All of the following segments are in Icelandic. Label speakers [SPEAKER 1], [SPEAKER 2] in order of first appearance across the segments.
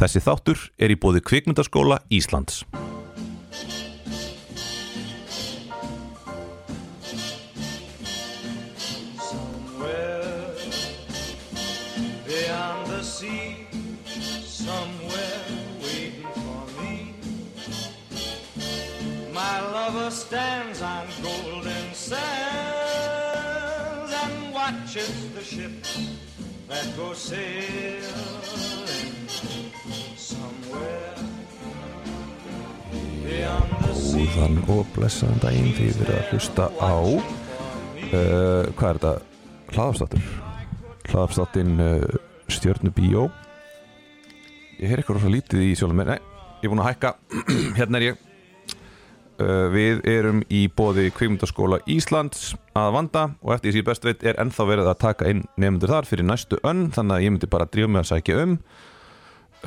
[SPEAKER 1] Þessi þáttur er í bóði kvikmyndaskóla Íslands.
[SPEAKER 2] Stands on golden sands and watches the ships that go sailing
[SPEAKER 1] Góðan og blessaðan daginn því við erum að hlusta á uh, hvað er þetta? Hlaðafstáttur Hlaðafstáttin uh, Stjörnu Bíó. Ég heyr eitthvað rosa lítið í sjálfum Nei, ég er búin að hækka. Hérna er ég. Uh, Við erum í bóði Kvikmyndaskóla Íslands að vanda og eftir því best veit er ennþá verið að taka inn nefndur þar fyrir næstu önn þannig að ég myndi bara drífa mig að sækja um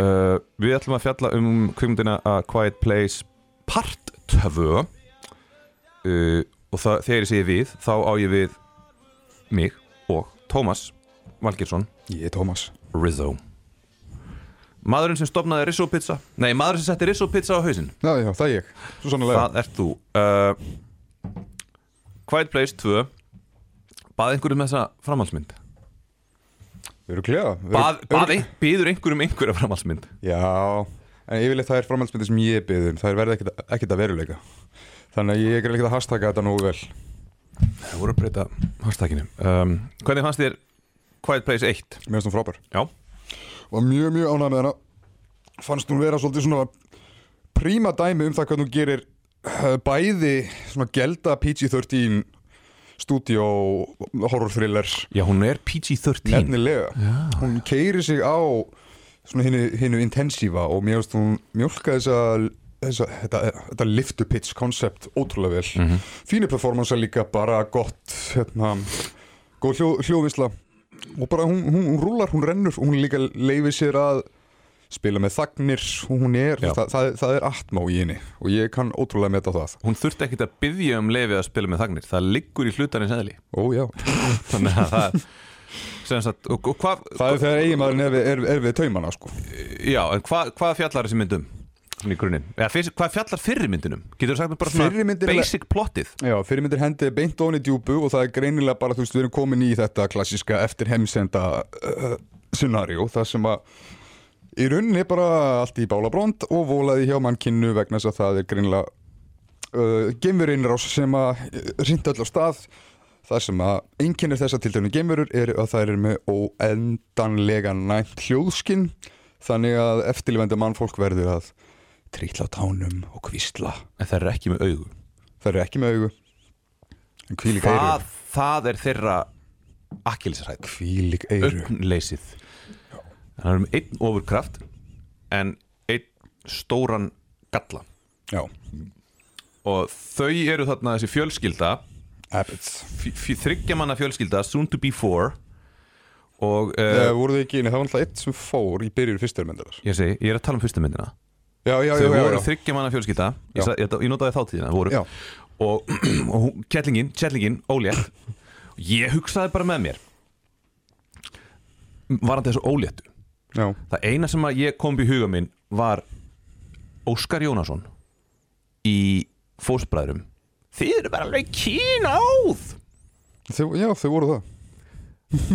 [SPEAKER 1] uh, Við ætlum að fjalla um kvikmyndina A Quiet Place part 2 uh, og það, þegar ég segi við þá á ég við mig og Tómas Valgeirsson.
[SPEAKER 3] Ég er Tómas.
[SPEAKER 1] Rizzo. Maðurinn sem stopnaði Rizzo pizza. Nei, maðurinn sem setti Rizzo pizza á hausinn.
[SPEAKER 3] Já, já, það er ég. Svo
[SPEAKER 1] það ert þú. Uh, Quiet Place 2 bað einhverjum með þessa framhaldsmynd Ein, býður einhverjum einhverja framhaldsmynd?
[SPEAKER 3] Já, en yfirleitt það er framhaldsmyndi sem ég byggðum Það er verið ekkert, ekkert að veruleika. Þannig að ég er ekkert að hashtagga þetta nógu vel.
[SPEAKER 1] Það voru að breyta hashtaginu. Um, hvernig fannst þér Quiet Place 1
[SPEAKER 3] Mér finnst hún frábær.
[SPEAKER 1] Já,
[SPEAKER 3] Var mjög, mjög ánægð með hana. Fannst hún vera svolítið svona Príma dæmi um það hvernig hún gerir uh, Bæði svona gelda PG-13 Studio horror thriller.
[SPEAKER 1] Já hún er PG-13
[SPEAKER 3] Nefnilega. Hún keiri sig á hinnu, intensífa Og mér finnst hún mjólka þessa Þessa, þetta, þetta liftu pitch koncept ótrúlega vel. Mm -hmm. fínu performance líka bara gott hérna, góð hljó, hljóðvisla og bara hún, hún, hún rúlar, hún rennur og hún líka leifir sér að spila með þagnir og hún er, það, það, það er atmá í henni og ég kann ótrúlega meta það.
[SPEAKER 1] Hún þurfti ekkert að byggja um lefið að spila með þagnir það liggur í hlutarins eðli.
[SPEAKER 3] Ó já,
[SPEAKER 1] þannig að það sagt, og, og hvað
[SPEAKER 3] það er þegar eiginmaðurinn er, er, er við taumana sko.
[SPEAKER 1] Já, en hvað, hvað fjallar þessi mynd um svona í grunninn, eða fyrst, hvað fjallar fyrri myndinum? Getur þú sagt mér bara svona basic plottið?
[SPEAKER 3] Já, fyrirmyndir hendi beint ofan í djúbu og það er greinilega bara, þú veist, við erum komin í þetta klassiska eftir heimsenda uh, scenario, það sem að í rauninni bara allt í bálabrónd og volaði hjá mannkinnu vegna þess að það er greinilega uh, geimurinnrás sem að rinda öll á stað. Það sem að einkennir þessa tiltöfnu geimurur er að það er með óendanlega næmt hljóðskinn þannig að eftirlifandi mannfólk verður að trýtla á tánum og kvísla.
[SPEAKER 1] En það er ekki með augu.
[SPEAKER 3] Það eru ekki með augu.
[SPEAKER 1] Það, það er þeirra akkilsrætt
[SPEAKER 3] Hvílík eyru
[SPEAKER 1] augnleysið það er um einn ofurkraft en einn stóran galla.
[SPEAKER 3] Já,
[SPEAKER 1] og þau eru þarna þessi fjölskylda. Þryggja manna fjölskylda, soon to be four. Og
[SPEAKER 3] Það
[SPEAKER 1] uh,
[SPEAKER 3] voru þið ekki inni, það var alltaf eitt sem fór í byrjun fyrstur myndar
[SPEAKER 1] ég ég er að tala um fyrstu myndina.
[SPEAKER 3] Já, já, já,
[SPEAKER 1] þau
[SPEAKER 3] já,
[SPEAKER 1] voru þryggja manna fjölskylda. Ég, ég, ég notaði þáttíðina og, og kettlingin, kettlingin, ólétt. Ég hugsaði bara með mér varandi þessu óléttu
[SPEAKER 3] já.
[SPEAKER 1] það eina sem ég kom upp í huga minn var Óskar Jónasson í fósbræðrum þið eru bara alveg kínáð
[SPEAKER 3] Þau, já, þau voru það.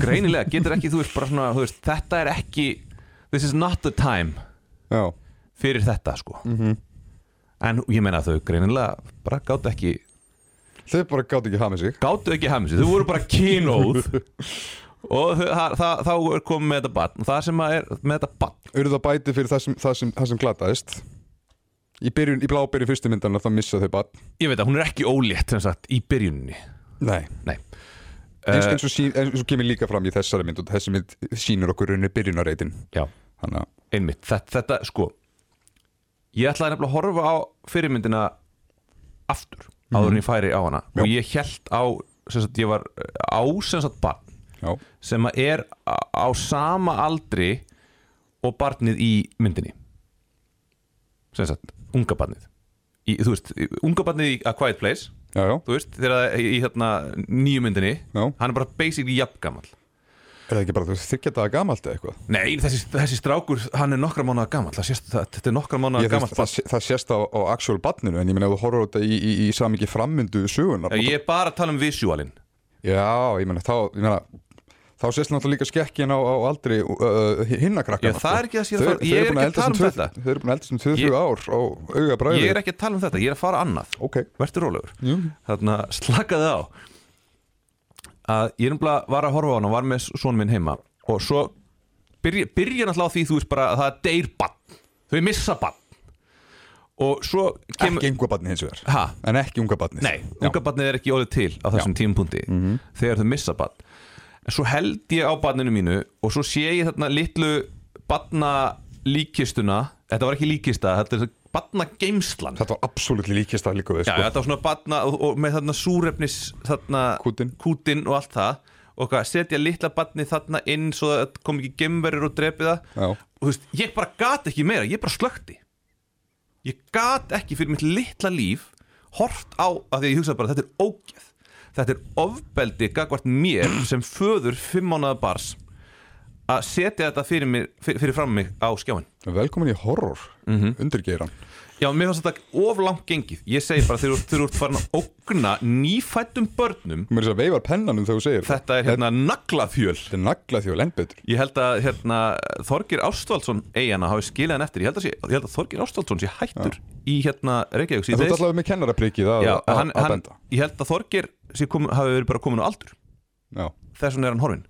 [SPEAKER 1] Greinilega getur ekki, þú veist, bara svona veist, þetta er ekki, this is not the time
[SPEAKER 3] Já,
[SPEAKER 1] fyrir þetta sko.
[SPEAKER 3] Mhm.
[SPEAKER 1] en ég meina þau greinilega bara gáttu ekki
[SPEAKER 3] þau bara gátt ekki hafið sig.
[SPEAKER 1] Gáttu ekki hafmið sig, þau voru bara kynóð og þá er komið með þetta barn. Og það sem er með þetta barn.
[SPEAKER 3] Eru það bæti fyrir það sem, það sem, það sem glataðist? Í, byrjun, í blábyrju fyrstu myndana þá missa þau bara
[SPEAKER 1] ég veit að hún er ekki ólétt sagt í byrjunni
[SPEAKER 3] Nei.
[SPEAKER 1] Nei.
[SPEAKER 3] Eins,
[SPEAKER 1] Eh,
[SPEAKER 3] eins, og sín, eins og kemur líka fram í þessari mynd og þessi mynd sýnir okkur raunir byrjunareitin að,
[SPEAKER 1] einmitt, þetta, þetta sko ég ætlaði nefnilega að horfa á fyrirmyndina aftur áður en ég færi á hana.
[SPEAKER 3] Já.
[SPEAKER 1] og ég held á sagt, ég var á sem sagt barn
[SPEAKER 3] já,
[SPEAKER 1] sem að er á sama aldri og barnið í myndinni. Sem sagt, unga barnið. Í, þú veist, unga barnið í A Quiet Place
[SPEAKER 3] já, já,
[SPEAKER 1] þú veist, þegar er í hérna nýju myndinni hann er bara basically jafn gammal
[SPEAKER 3] Er það ekki bara þetta gamalt eða eitthvað?
[SPEAKER 1] Nei, þessi, þessi strákur, hann er nokkra mánuða gamall. Það sést, það, þetta er nokkra mánuða
[SPEAKER 3] Ég,
[SPEAKER 1] gamall
[SPEAKER 3] það, það, það sést á, á actual badninu en ég meina ef þú horfður þetta í, í, í samingi frammyndu sögunar
[SPEAKER 1] Ég er bara að tala um visualin
[SPEAKER 3] Já, ég meina þá ég meina, þá sést náttúrulega líka skekkin á, á aldri uh, hinnakrakka
[SPEAKER 1] Já, það er ekki það að fara- ég er ekki að tala um þetta.
[SPEAKER 3] Þau eru búin að eldast um 2-3
[SPEAKER 1] Ég-
[SPEAKER 3] ár á auga bræði
[SPEAKER 1] Ég er ekki að tala um þetta, ég er að fara annað.
[SPEAKER 3] Ok,
[SPEAKER 1] Vertu rólegur.
[SPEAKER 3] Jú.
[SPEAKER 1] Þarna slakaði á. Að ég er nefnilega var að horfa á hann og var með svona minn heima. Og svo byrja, byrja náttúrulega á því þú veist bara að það er deyr bann þau missa bann og svo kemur
[SPEAKER 3] ekki unga badni hins vegar.
[SPEAKER 1] Ha,
[SPEAKER 3] En ekki unga badni
[SPEAKER 1] nei, unga barnið er ekki ólið til á þessum tímapunkti þegar þau missa bann en svo held ég á barninu mínu og svo sé ég þarna litlu barna líkistuna þetta var ekki líkista, þetta er barna geimslan
[SPEAKER 3] Þetta var absolutt líkist að líka við
[SPEAKER 1] Já,
[SPEAKER 3] sko.
[SPEAKER 1] þetta var svona batna og, og með þarna súrefnis þarna
[SPEAKER 3] Kútinn.
[SPEAKER 1] kútinn og allt það og hvað, setja litla batni þarna inn svo að kom ekki gemverur og drepi það
[SPEAKER 3] Já.
[SPEAKER 1] og þú veist, ég bara gat ekki meira, ég bara slökti ég gat ekki fyrir mitt litla líf hort á, af því að ég hugsaði bara þetta er ógeð, þetta er ofbeldi gagvart mér sem föður fimm mánuða bars að setja þetta fyrir, mér, fyrir, fyrir fram mig á skjáin
[SPEAKER 3] Velkomin í horror mm. -hmm. Undirgeiran.
[SPEAKER 1] Já, mér fannst þetta of langt gengið. Ég segi bara þegar þú ert farin að ógna nýfættum börnum
[SPEAKER 3] Mér er þess að veifar pennanum þegar þú segir
[SPEAKER 1] Þetta. Er hérna naglaþjöl
[SPEAKER 3] Þetta er nagla þjóð enn betur.
[SPEAKER 1] Ég held að hérna, Þorgir Ástvaldsson eigana hafi skilað hann eftir. Ég held að, ég held að Þorgir Ástvaldsson sé hættur í hérna Reykjavík.
[SPEAKER 3] En þú ert allavega með kennaraprikið að,
[SPEAKER 1] Já,
[SPEAKER 3] að,
[SPEAKER 1] hann,
[SPEAKER 3] að
[SPEAKER 1] hann,
[SPEAKER 3] benda.
[SPEAKER 1] Ég held að Þorgir kom, hafi verið bara komin á aldur.
[SPEAKER 3] Já,
[SPEAKER 1] Þess vegna er hann horfinn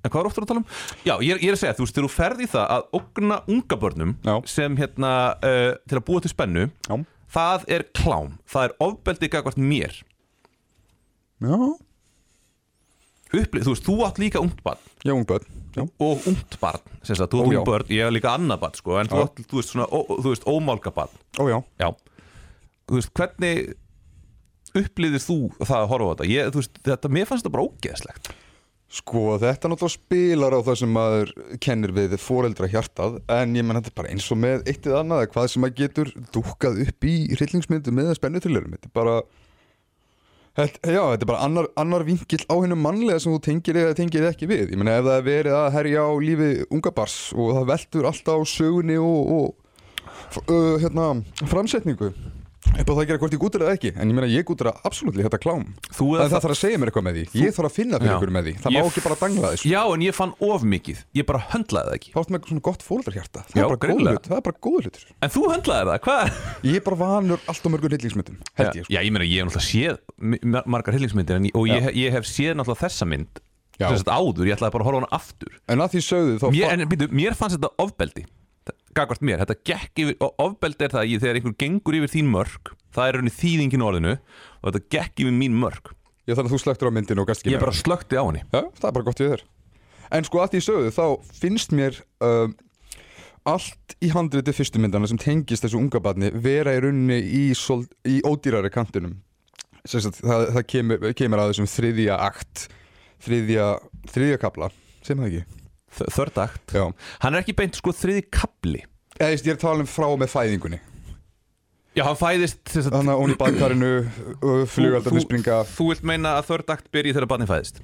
[SPEAKER 1] En hvað er ofta að tala um? Já, ég ég er að segja, þú veist, þegar þú ferð í það að ógna unga börnum
[SPEAKER 3] Já.
[SPEAKER 1] sem hérna, uh, til að búa til spennu
[SPEAKER 3] já,
[SPEAKER 1] það er klám, það er ofbeldi gagvart mér.
[SPEAKER 3] Já,
[SPEAKER 1] Upplið, þú veist, þú átt líka ungt barn.
[SPEAKER 3] Já, ung börn Já,
[SPEAKER 1] og ungt barn, sem sagt, þú átt
[SPEAKER 3] já.
[SPEAKER 1] ungt barn ég er líka annað barn, sko, en þú átt, þú veist, svona, ó, þú veist, ómálga barn.
[SPEAKER 3] Ó já.
[SPEAKER 1] Já, þú veist, hvernig upplýðir þú það að horfa á þetta? Ég, þú veist, þetta, mér fannst þetta bara ógeðslegt
[SPEAKER 3] Sko, þetta náttúrulega spilar á það sem maður kennir við foreldra hjartað en ég menn þetta er bara eins og með eitt eða annað hvað sem maður getur dúkkað upp í hryllingsmyndu með spennutrillerum þetta er bara Held, já, þetta er bara annar, annar vinkill á hennu mannlega sem þú tengir eða tengir ekki við. Ég meina ef það er verið að herja á lífi unga bars og það veltur alltaf á sögunni og, og uh, hérna, framsetningu upp á það að gera hvort ég gútur eða ekki en ég meina ég gútur að absolutt þetta klám.
[SPEAKER 1] Þú eða
[SPEAKER 3] það þarf að segja mér eitthvað með því. Ég þarf að finna fyrir
[SPEAKER 1] Já.
[SPEAKER 3] ykkur með því. Það má ekki bara dangla þessu.
[SPEAKER 1] Já, en ég fann of mikið, ég bara höndlaði það ekki.
[SPEAKER 3] Þá ertu með svona gott fóldrarhjarta það,
[SPEAKER 1] Já,
[SPEAKER 3] er bara góð
[SPEAKER 1] greinilega.
[SPEAKER 3] hlut, það er bara góð hlutur.
[SPEAKER 1] En þú höndlaði það, hvað?
[SPEAKER 3] ég er bara vanur allt og mörgur hryllingsmyndum held ég sko.
[SPEAKER 1] já, ég meina, ég hef náttúrulega séð margar hillingsmyndir og ég, ég hef séð náttúrulega
[SPEAKER 3] Já.
[SPEAKER 1] áður, ég ætlaði bara að horfa hana aftur.
[SPEAKER 3] En að því sögðu
[SPEAKER 1] mér,
[SPEAKER 3] fa-
[SPEAKER 1] en, býtu, mér fannst þetta ofbeldi gagvart mér, þetta gekk yfir og ofbeldi er það að ég, þegar einhver gengur yfir þín mörg það er rauninni þýðingin orðinu og þetta gekk yfir mín mörg
[SPEAKER 3] ég þarf að þú slöktur á myndinu og gast ekki
[SPEAKER 1] ég bara slökti á henni.
[SPEAKER 3] Já, það er bara gott við þér. En sko að því sögðu þá finnst mér um, allt í handriti fyrstu myndana sem tengist þessu unga barni vera í rauninni í, sol, í ódýrari kantinum. Sem sagt, það, það kemur, kemur að þessum þriðja akt þriðja, þriðja kapla sem það ekki
[SPEAKER 1] þördagt, hann er ekki beint sko þriði kapli
[SPEAKER 3] eða ég er að tala um frá með fæðingunni.
[SPEAKER 1] Já, hann fæðist
[SPEAKER 3] Þannig að hún í badkarinu flugaldarnir
[SPEAKER 1] þú-
[SPEAKER 3] springa
[SPEAKER 1] þú vilt meina að þördagt byrji þegar barnið fæðist?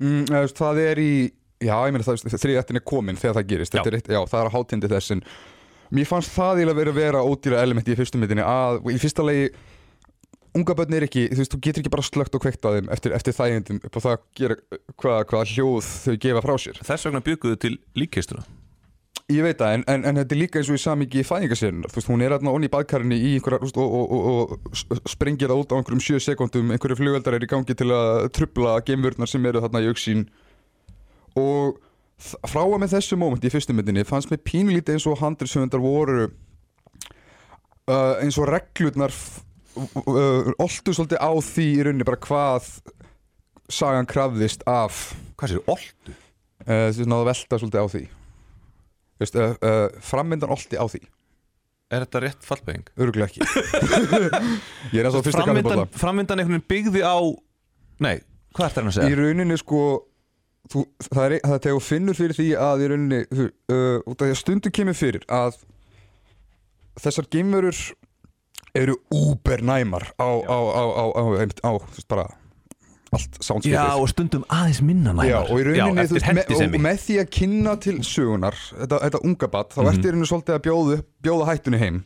[SPEAKER 3] Mm, eða, Það er í Já, ég meina það þriðjættin er komin þegar það gerist.
[SPEAKER 1] Já.
[SPEAKER 3] Eitt, já, það er á hátindi þess en Mér fannst það eiginlega verið að vera ódýra elementi í fyrstu myndinni að í fyrsta lagi unga börn er ekki, þú veist, þú getur ekki bara slögt og kveikt á þeim eftir, eftir þægindum upp á það að gera hvað hva hljóð þau gefa frá sér.
[SPEAKER 1] Þess vegna bygguðu til líkkistuna
[SPEAKER 3] Ég veit það, en, en, en þetta er líka eins og í samingi í fæðingasérunar, þú veist, hún er aðna onni í baðkarinni í einhverja, þú veist, og, og, og, og s- sprengir það út á einhverjum sjö sekundum einhverju flugveldar er í gangi til að trubla geimvörnar sem eru þarna í auksín og frá að með þessu móment í fyrstu myndinni fannst mér pínulítið eins og handriðsöfundar voru uh, eins og reglurnar oltu svolítið á því í rauninni bara hvað sagan krafðist af
[SPEAKER 1] hvað sér, oltu?
[SPEAKER 3] uh, þessi náðu að velta svolítið á því Veist, uh, uh, frammyndan olti á því
[SPEAKER 1] er þetta rétt fallbeging?
[SPEAKER 3] öruglega ekki ég er eins og fyrsta
[SPEAKER 1] framvindan,
[SPEAKER 3] kannabólla
[SPEAKER 1] framvindan einhvern veginn byggði á nei, hvað er það að
[SPEAKER 3] í
[SPEAKER 1] segja?
[SPEAKER 3] rauninni sko þú, það er það er þegar þú finnur fyrir því að í rauninni þú, uh, út af því að stundum kemur fyrir að þessar geimverur eru úbernæmar á, á, á, á, bara allt soundskipið
[SPEAKER 1] Já, og stundum aðeins minna næmar.
[SPEAKER 3] Já, og í rauninni, þú
[SPEAKER 1] eftir
[SPEAKER 3] veist, með, og með því að kynna til sögunar þetta, þetta unga bat, þá ertu í rauninni svolítið að bjóða, bjóða hættunni heim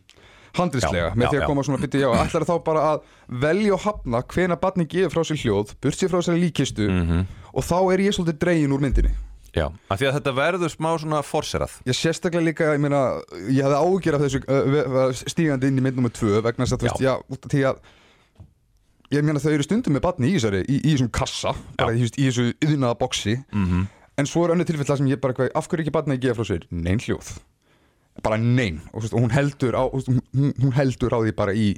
[SPEAKER 3] handrislega,
[SPEAKER 1] Já,
[SPEAKER 3] með
[SPEAKER 1] já,
[SPEAKER 3] því að
[SPEAKER 1] já.
[SPEAKER 3] koma svona bytti, já, ætlar þá bara að velja og hafna hvena batni gefur frá sér hljóð burt sér frá sér líkistu
[SPEAKER 1] Mhm.
[SPEAKER 3] og þá er ég svolítið dregin úr myndinni
[SPEAKER 1] Já, af því að þetta verður smá svona forserað
[SPEAKER 3] Ég sérstaklega líka, ég meina, ég hefði ágjör af þessu uh, stígandi inn í mynd nummer tvö vegna þess að, þú veist, já, út af því að ég meina þau eru stundum með batni í þessari, í, í þessum kassa, bara í, í þessu yðnaða boksi,
[SPEAKER 1] Mhm.
[SPEAKER 3] en svo er önnur tilfell það sem ég bara, af hverju ekki batni að gefa frá sér? Nein hljóð, bara nein, og, og hún heldur á, hún, hún heldur á því bara í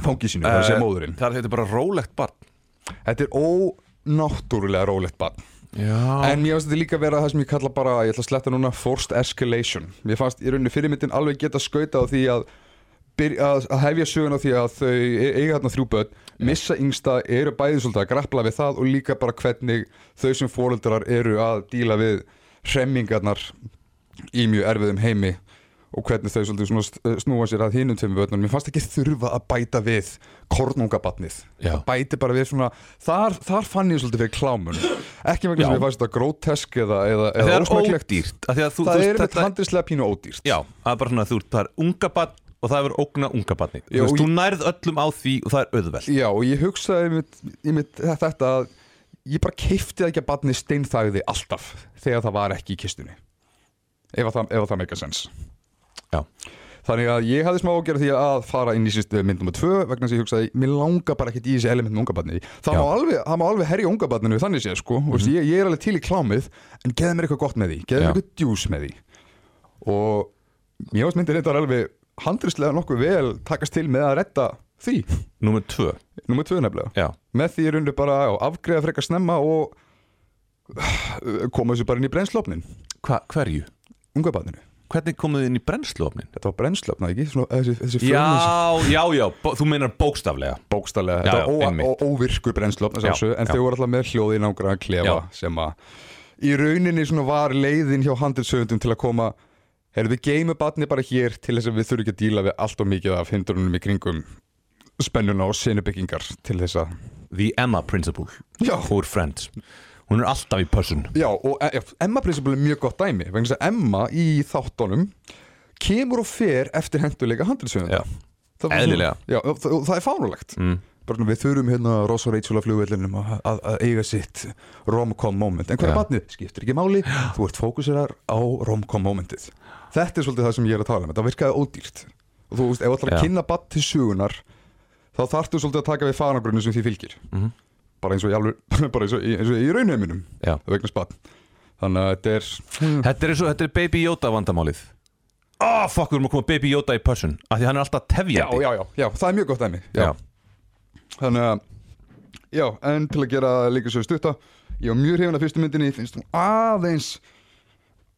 [SPEAKER 3] fangi sínu, það sé móðurinn.
[SPEAKER 1] Það er þetta bara rólegt barn
[SPEAKER 3] Þetta er ónáttúrulega rólegt batn.
[SPEAKER 1] Já.
[SPEAKER 3] En mér finnst þetta líka vera það sem ég kalla bara, ég ætla að sletta núna forced escalation. Mér fannst í rauninni fyrirmyndin alveg geta skauta á því að, byrja, að, að hefja sögun á því að þau e- eiga þarna þrjú börn, missa yngsta, eru bæði svolítið að grappla við það og líka bara hvernig þau sem fóreldrar eru að díla við hremmingarnar í mjög erfiðum heimi og hvernig þau svolítið st- snúa sér að hinum tveim börnum. Mér fannst ekki þurfa að bæta við kornungabatnið. Bæti bara við svona, þar, þar fann ég svolítið fyrir klámun. Ekki vegna sem ég fannst þetta grótesk eða, eða, eða ósmæklegt.
[SPEAKER 1] ódýrt
[SPEAKER 3] Það
[SPEAKER 1] þú
[SPEAKER 3] er með
[SPEAKER 1] þetta,
[SPEAKER 3] handrislega pínu ódýrt.
[SPEAKER 1] Já, það er bara svona þú er unga barn og það er ógna unga barni Þú þú nærð öllum á því og það er auðvelt
[SPEAKER 3] Já, og ég hugsaði mitt, mitt, þetta að ég bara keifti ekki að barnið steinþagði alltaf þegar það var ekki í kistunni. Ef að það, það meika sens.
[SPEAKER 1] Já.
[SPEAKER 3] Þannig að ég hafði smá ágjörð því að fara inn í sýstu mynd nummer tvö vegna þess að ég hugsaði, mér langar bara ekkert í þessi element með unga barnið. Það má alveg, alveg herja unga barninu þannig séð sko, mm -hmm. ég, ég er alveg til í klámið en geða mér eitthvað gott með því, geða mér eitthvað djús með því. Og mér varst myndir þetta alveg handrislega nokkuð vel takast til með að redda því,
[SPEAKER 1] Númer tvö
[SPEAKER 3] nummer tvö nefnilega
[SPEAKER 1] Já,
[SPEAKER 3] með því er unni bara að afgreða frekar snemma og koma þessu bara inn í brennslofnin
[SPEAKER 1] Hva, hverju?
[SPEAKER 3] unga barninu
[SPEAKER 1] Hvernig komuð þið inn í brennslofnin?
[SPEAKER 3] þetta var brennslofna ekki Svona, þessi, þessi
[SPEAKER 1] Já, já, já, bó, þú meinar bókstaflega
[SPEAKER 3] bókstallega
[SPEAKER 1] Já,
[SPEAKER 3] þetta
[SPEAKER 1] já,
[SPEAKER 3] var ó,
[SPEAKER 1] einmitt.
[SPEAKER 3] ó, óvirkur brennslofn
[SPEAKER 1] Já,
[SPEAKER 3] en
[SPEAKER 1] já.
[SPEAKER 3] þau voru alltaf með hljóði nágra klefa
[SPEAKER 1] Já.
[SPEAKER 3] sem að í rauninni var leiðin hjá handelsöfundum til að koma Heyrðu, við geymum barni bara hér til þess að við þurfum ekki að díla við allt og mikið af hindrunum í kringum spennuna og sinubyggingar til þess að
[SPEAKER 1] The Emma Principle
[SPEAKER 3] Já.
[SPEAKER 1] úr Friends Hún er alltaf í pössun
[SPEAKER 3] Já, og e- e- Emma Principle er mjög gott dæmi vegna þess að Emma í þáttunum kemur og fer eftir henduleika
[SPEAKER 1] Já.
[SPEAKER 3] Var
[SPEAKER 1] Eðlilega.
[SPEAKER 3] Já, og það, og það er fánulegt
[SPEAKER 1] mm.
[SPEAKER 3] bara við þurfum hérna Ross og Rachel á flugvellinum að, að, að eiga sitt rom-com moment en hvað
[SPEAKER 1] Já.
[SPEAKER 3] er barnið? Skiptir ekki máli þú ert fókusirar á rom-com momentið þetta er svolítið það sem ég er að tala um þetta virkaði ódýrt og þú veist, ef þú ætlar að
[SPEAKER 1] Já.
[SPEAKER 3] kynna barn til sögunar þá þarftu svolítið að taka við fanagrunni sem því fylgir
[SPEAKER 1] Mhm.
[SPEAKER 3] Bara eins og í, alveg, bara eins og í, eins og í raunheiminum
[SPEAKER 1] Já.
[SPEAKER 3] þannig að þetta er
[SPEAKER 1] Þetta er, svo, þetta er Baby Yoda vandamálið Ah, fuck, við erum að koma Baby Yoda í pössun Af því hann er alltaf
[SPEAKER 3] já,
[SPEAKER 1] tefjandi
[SPEAKER 3] já, já, já, það er mjög gott já.
[SPEAKER 1] Já.
[SPEAKER 3] þannig að já, en til að gera líka svo stutta ég var mjög hrifin af fyrstu myndinni finnst hún aðeins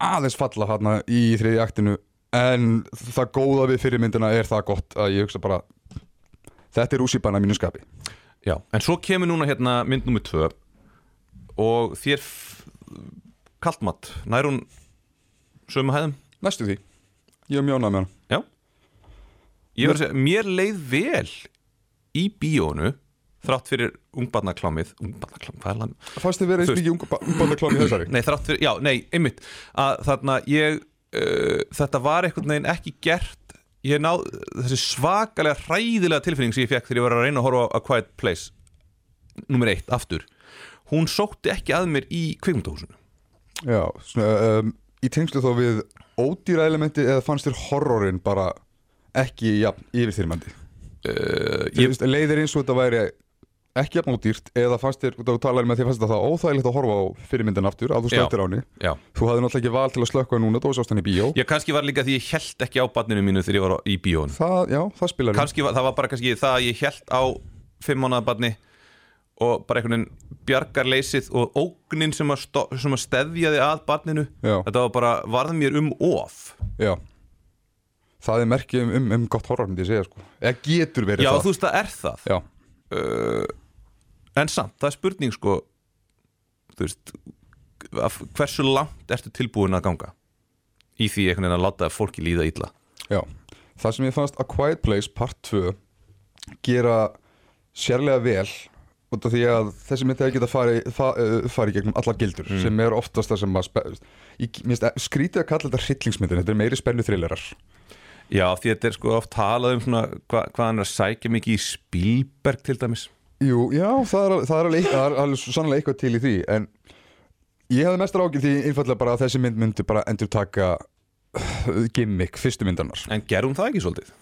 [SPEAKER 3] aðeins falla hérna í þriði aktinu en það góða við fyrir myndina er það gott að ég hugsa bara þetta er úsýpan að mínu skapi
[SPEAKER 1] Já, en svo kemur núna hérna mynd nummer tvö og þér kaltmatt, nær hún sömu hæðum?
[SPEAKER 3] næstu því, ég er mjónað með hann
[SPEAKER 1] Já. Ég verður að segja, mér leið vel í bíónu þrátt fyrir ungbarnaklámið. Ungbarnaklámið, hvað er hann?
[SPEAKER 3] fannst þið verið eins mikið umbandaklámi þessari
[SPEAKER 1] Nei, þrátt fyrir, já, nei, einmitt. Að þarna ég uh, þetta var einhvern veginn ekki gert ég náð þessi svakalega hræðilega tilfinning sem ég fekk þegar ég var að reyna að horfa á A Quiet Place nummer eitt, aftur. Hún sótti ekki að mér í kvikmyndahúsinu.
[SPEAKER 3] Já, svona, um, í tengslu þó við ódýra elementi eða fannst þér horrorin bara ekki jafn yfirþyrmandi?
[SPEAKER 1] Uh, ég,
[SPEAKER 3] leiðir eins og þetta væri ekki jafn ódýrt eða fannst þér, þú talaði með því fannst þetta óþægilegt að horfa á fyrirmyndan aftur að þú
[SPEAKER 1] Já.
[SPEAKER 3] slöktir á henni?
[SPEAKER 1] Já.
[SPEAKER 3] Þú hafði náttúrulega ekki val til að slökka núna þú sást hann í bíó.
[SPEAKER 1] Ég kannski var líka því ég held ekki á barninu mínu þegar ég var í bíónu
[SPEAKER 3] það, já, það spilar
[SPEAKER 1] kannski var, það var bara kannski það að ég held á fimm mánuða barni og bara einhvern veginn bjargarleysið og ógnin sem að, að stefjaði að barninu.
[SPEAKER 3] Já.
[SPEAKER 1] þetta var bara, varð mér um of.
[SPEAKER 3] Já. Það er merkið um, um, um gott horror myndi ég segja sko. Eða getur verið
[SPEAKER 1] Já,
[SPEAKER 3] það.
[SPEAKER 1] þú veist, það er það.
[SPEAKER 3] Já,
[SPEAKER 1] uh, En samt, það er spurning sko Þú veist Hversu langt ertu tilbúin að ganga Í því einhvern veginn að láta fólki líða illa?
[SPEAKER 3] Já það sem ég fannst A Quiet Place part 2 gera sérlega vel út af því að þessi mynd hefði geta farið fa, uh, fari gegnum allar gildur
[SPEAKER 1] Mm.
[SPEAKER 3] sem er oftast það sem að ég, að- skrítið að kalla þetta hryllingsmyndir þetta er meiri spennu thrillerar.
[SPEAKER 1] Já, því þetta er sko oft talað um svona hva, hvað hann er að sækja mikið í Spielberg til dæmis
[SPEAKER 3] Jú, já, það er, það er alveg, alveg sannlega eitthvað til í því en ég hefði mestar ágjörð því einfallega bara að þessi mynd myndi bara endur taka gimmick fyrstu myndarnar
[SPEAKER 1] En gerði hún það ekki svolítið?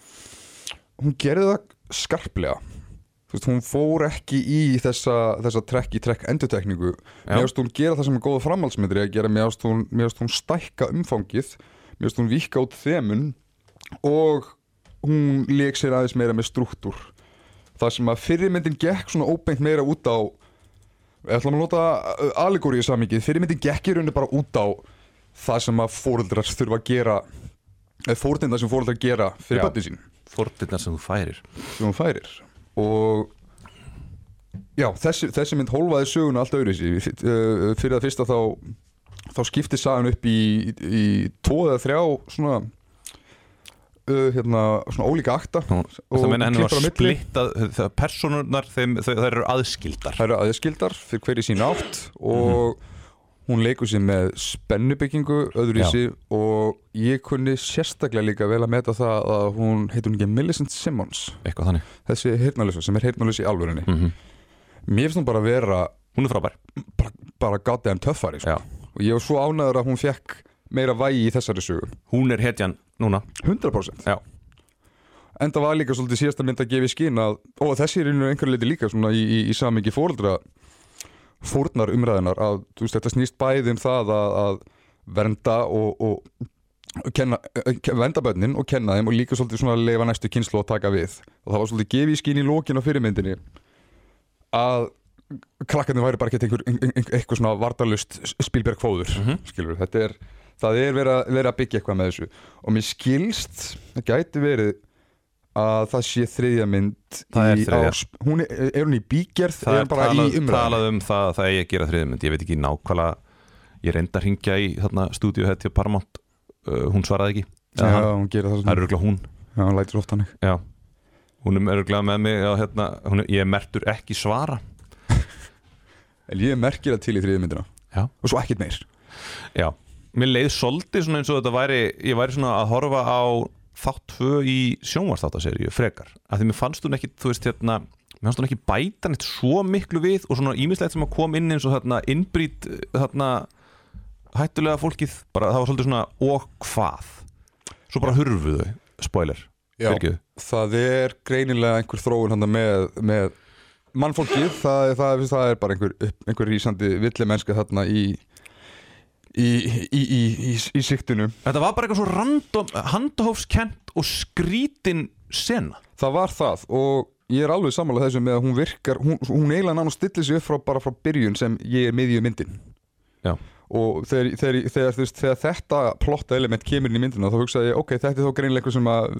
[SPEAKER 3] hún gerði það skarplega. Þú veist, hún fór ekki í þessa, þessa trekk í trekk endurtekningu. Finnst hún gera það sem er góða framhaldsmyndir að gera, finnst hún, hún stækka umfangið finnst hún vika út þemun og hún leik sér aðeins meira með struktúr það sem að fyrirmyndin gekk svona óbeint meira út á ég ætla að nota allegóri í samingið fyrirmyndin gekk í rauninni bara út á það sem að fóreldrar þurfa að gera eða fóreldrar sem fóreldrar gera fyrir
[SPEAKER 1] Já.
[SPEAKER 3] bætti sín.
[SPEAKER 1] Fordinnar sem þú færir.
[SPEAKER 3] Sem hún færir. Og já, þessi, þessi mynd hólfaði söguna allt öðru sér. Fyrir það fyrsta þá þá skipti sagan upp í, í tvo eða þrjá svona uh, hérna, svona ólíka akta
[SPEAKER 1] það meina henni var splittað Personurnar, þær eru aðskildar.
[SPEAKER 3] Það eru aðskildar fyrir hverju sín átt og hún leikur sér með spennubyggingu öðruvísi og ég kunni sérstaklega líka vel að meta það að hún heitur ekki Millicent Simmons?
[SPEAKER 1] Eitthvað þannig.
[SPEAKER 3] Þessi heyrnalösa sem er heyrnalösa í alvörinni
[SPEAKER 1] mm
[SPEAKER 3] mér finnst hún bara vera
[SPEAKER 1] Hún er frábær.
[SPEAKER 3] bara, bara goddamn töffari sko. Og ég var svo ánæður að hún fekk meira vægi í þessari sögu.
[SPEAKER 1] Hún er hetjan núna
[SPEAKER 3] 100%
[SPEAKER 1] Já.
[SPEAKER 3] en það var líka svolítið síðasta mynd að gefa í skín að, og þessi er einhverju leiti líka svona í, í, í samingi fóreldra fórnar umræðinar að veist, þetta snýst bæði um það að, að vernda og, og kenna, eh, vernda börnin og kenna þeim og líka svolítið svona að leifa næstu kynslu og taka við og það var svolítið gefið í skín í lókin á fyrirmyndinni að krakkarnir væri bara ekki einhver, einhver, einhver, svona vardalust spilberg fóður
[SPEAKER 1] Mhm.
[SPEAKER 3] skilur, þetta er það er verið að, verið að byggja eitthvað með þessu. Og mér skilst, það gæti verið að það sé þriðja mynd
[SPEAKER 1] Það er þriðja.
[SPEAKER 3] hún er, er hún í bígerð?
[SPEAKER 1] Það
[SPEAKER 3] er
[SPEAKER 1] er
[SPEAKER 3] bara
[SPEAKER 1] talað,
[SPEAKER 3] í umræðinu
[SPEAKER 1] talað um það að það eigi að gera þriðmynd Ég veit ekki nákvæmlega. Ég reyndi að ringja í þarna stúdíu hætti á Paramount. Uh, Hún svaraði ekki.
[SPEAKER 3] Já,
[SPEAKER 1] hann-
[SPEAKER 3] hún það
[SPEAKER 1] Það er örgulega hún.
[SPEAKER 3] Já, hún lætur oft hannig
[SPEAKER 1] Já. Hún er örgulega með mig að, hérna, hún er, Ég er mertur ekki svara.
[SPEAKER 3] En ég merkir það til í þriðja myndina.
[SPEAKER 1] Já.
[SPEAKER 3] Og svo ekkert meir.
[SPEAKER 1] Já Mér leið svolítið svona eins og þetta væri Ég væri svona að horfa á þátt tvö í sjónvarsþáttaseríu frekar. Af því mér fannst hún ekki, þú veist hérna mér fannst hún ekki bæta neitt svo miklu við og svona ímislegt sem að kom inn eins og þarna innbrýt þarna hættulega fólkið, bara það var svolítið svona og hvað? Svo bara hurfu þau, spoiler. Fyrirgefðu.
[SPEAKER 3] það er greinilega einhver þróun með, með mannfólkið, það, það, er- það er bara einhver, einhver rísandi villi mennska þarna í í, í, í, í, í siktinu
[SPEAKER 1] Þetta var bara eitthvað svo random, handahófskent og skrítin sena.
[SPEAKER 3] Það var það og ég er alveg sammálað þessu með að hún virkar hún, hún eiginlega náttúrulega stillir sig upp frá, bara frá byrjun sem ég er miðju myndin.
[SPEAKER 1] Já.
[SPEAKER 3] og þegar, þegar, þegar, þegar, þegar þetta plotta element kemur inn í myndina þá hugsaði ég, ok, þetta er þá eitthvað sem að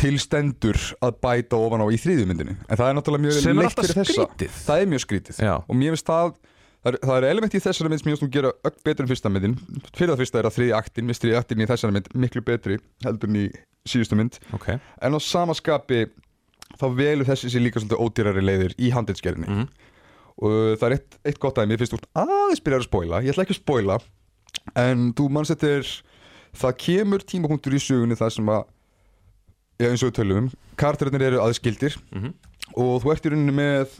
[SPEAKER 3] tilstendur að bæta ofan á í þriðju myndinni. En það er náttúrulega mjög leitt fyrir þessa.
[SPEAKER 1] skrítið.
[SPEAKER 3] Það er mjög skrítið.
[SPEAKER 1] Já,
[SPEAKER 3] og mér finnst það það er, það er element í þessari mynd sem ég finnst hún gera öll betur en fyrsta myndin. Fyrir það fyrsta er að þriðja aktin þriðja aktin í þessari mynd miklu betri heldur en í síðustu mynd.
[SPEAKER 1] Ok.
[SPEAKER 3] En á samaskapi þá velur þessi sér líka svolítið ódýrari leiðir í handelsgerðinni
[SPEAKER 1] Mhm.
[SPEAKER 3] og það er eitt, eitt gott að mér finnst þú aðeins byrjar að spoila, ég ætla ekki að spoila en þú manns þetta er það kemur tímapunktur í sögunni það sem að já, eins og við tölum um, karakterinnir eru aðskildir.
[SPEAKER 1] Mhm.
[SPEAKER 3] og þú ert í rauninni með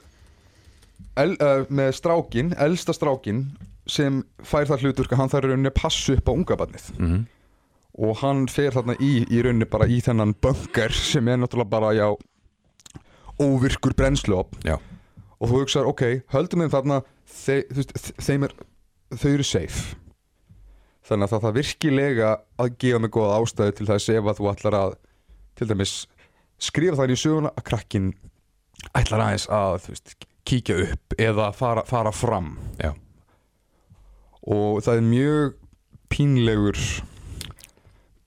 [SPEAKER 3] el, uh, með strákin, elsta strákin sem fær það hlutur hann þarf í rauninni að passa upp á unga barnið.
[SPEAKER 1] Mm
[SPEAKER 3] og hann fer þarna í, í rauninni bara í þennan bunker sem er náttúrulega bara, já óvirkur brennsluop
[SPEAKER 1] Já.
[SPEAKER 3] og þú hugsaður, ok, höldum þeim þarna þe þeim er þau eru safe. Þannig að það, það virkilega að gefa mig góða ástæðu til þess ef að þú ætlar að til dæmis skrifa það í söguna að krakkin ætlar aðeins að þú veist, kíkja upp eða fara, fara fram
[SPEAKER 1] Já.
[SPEAKER 3] og það er mjög pínlegur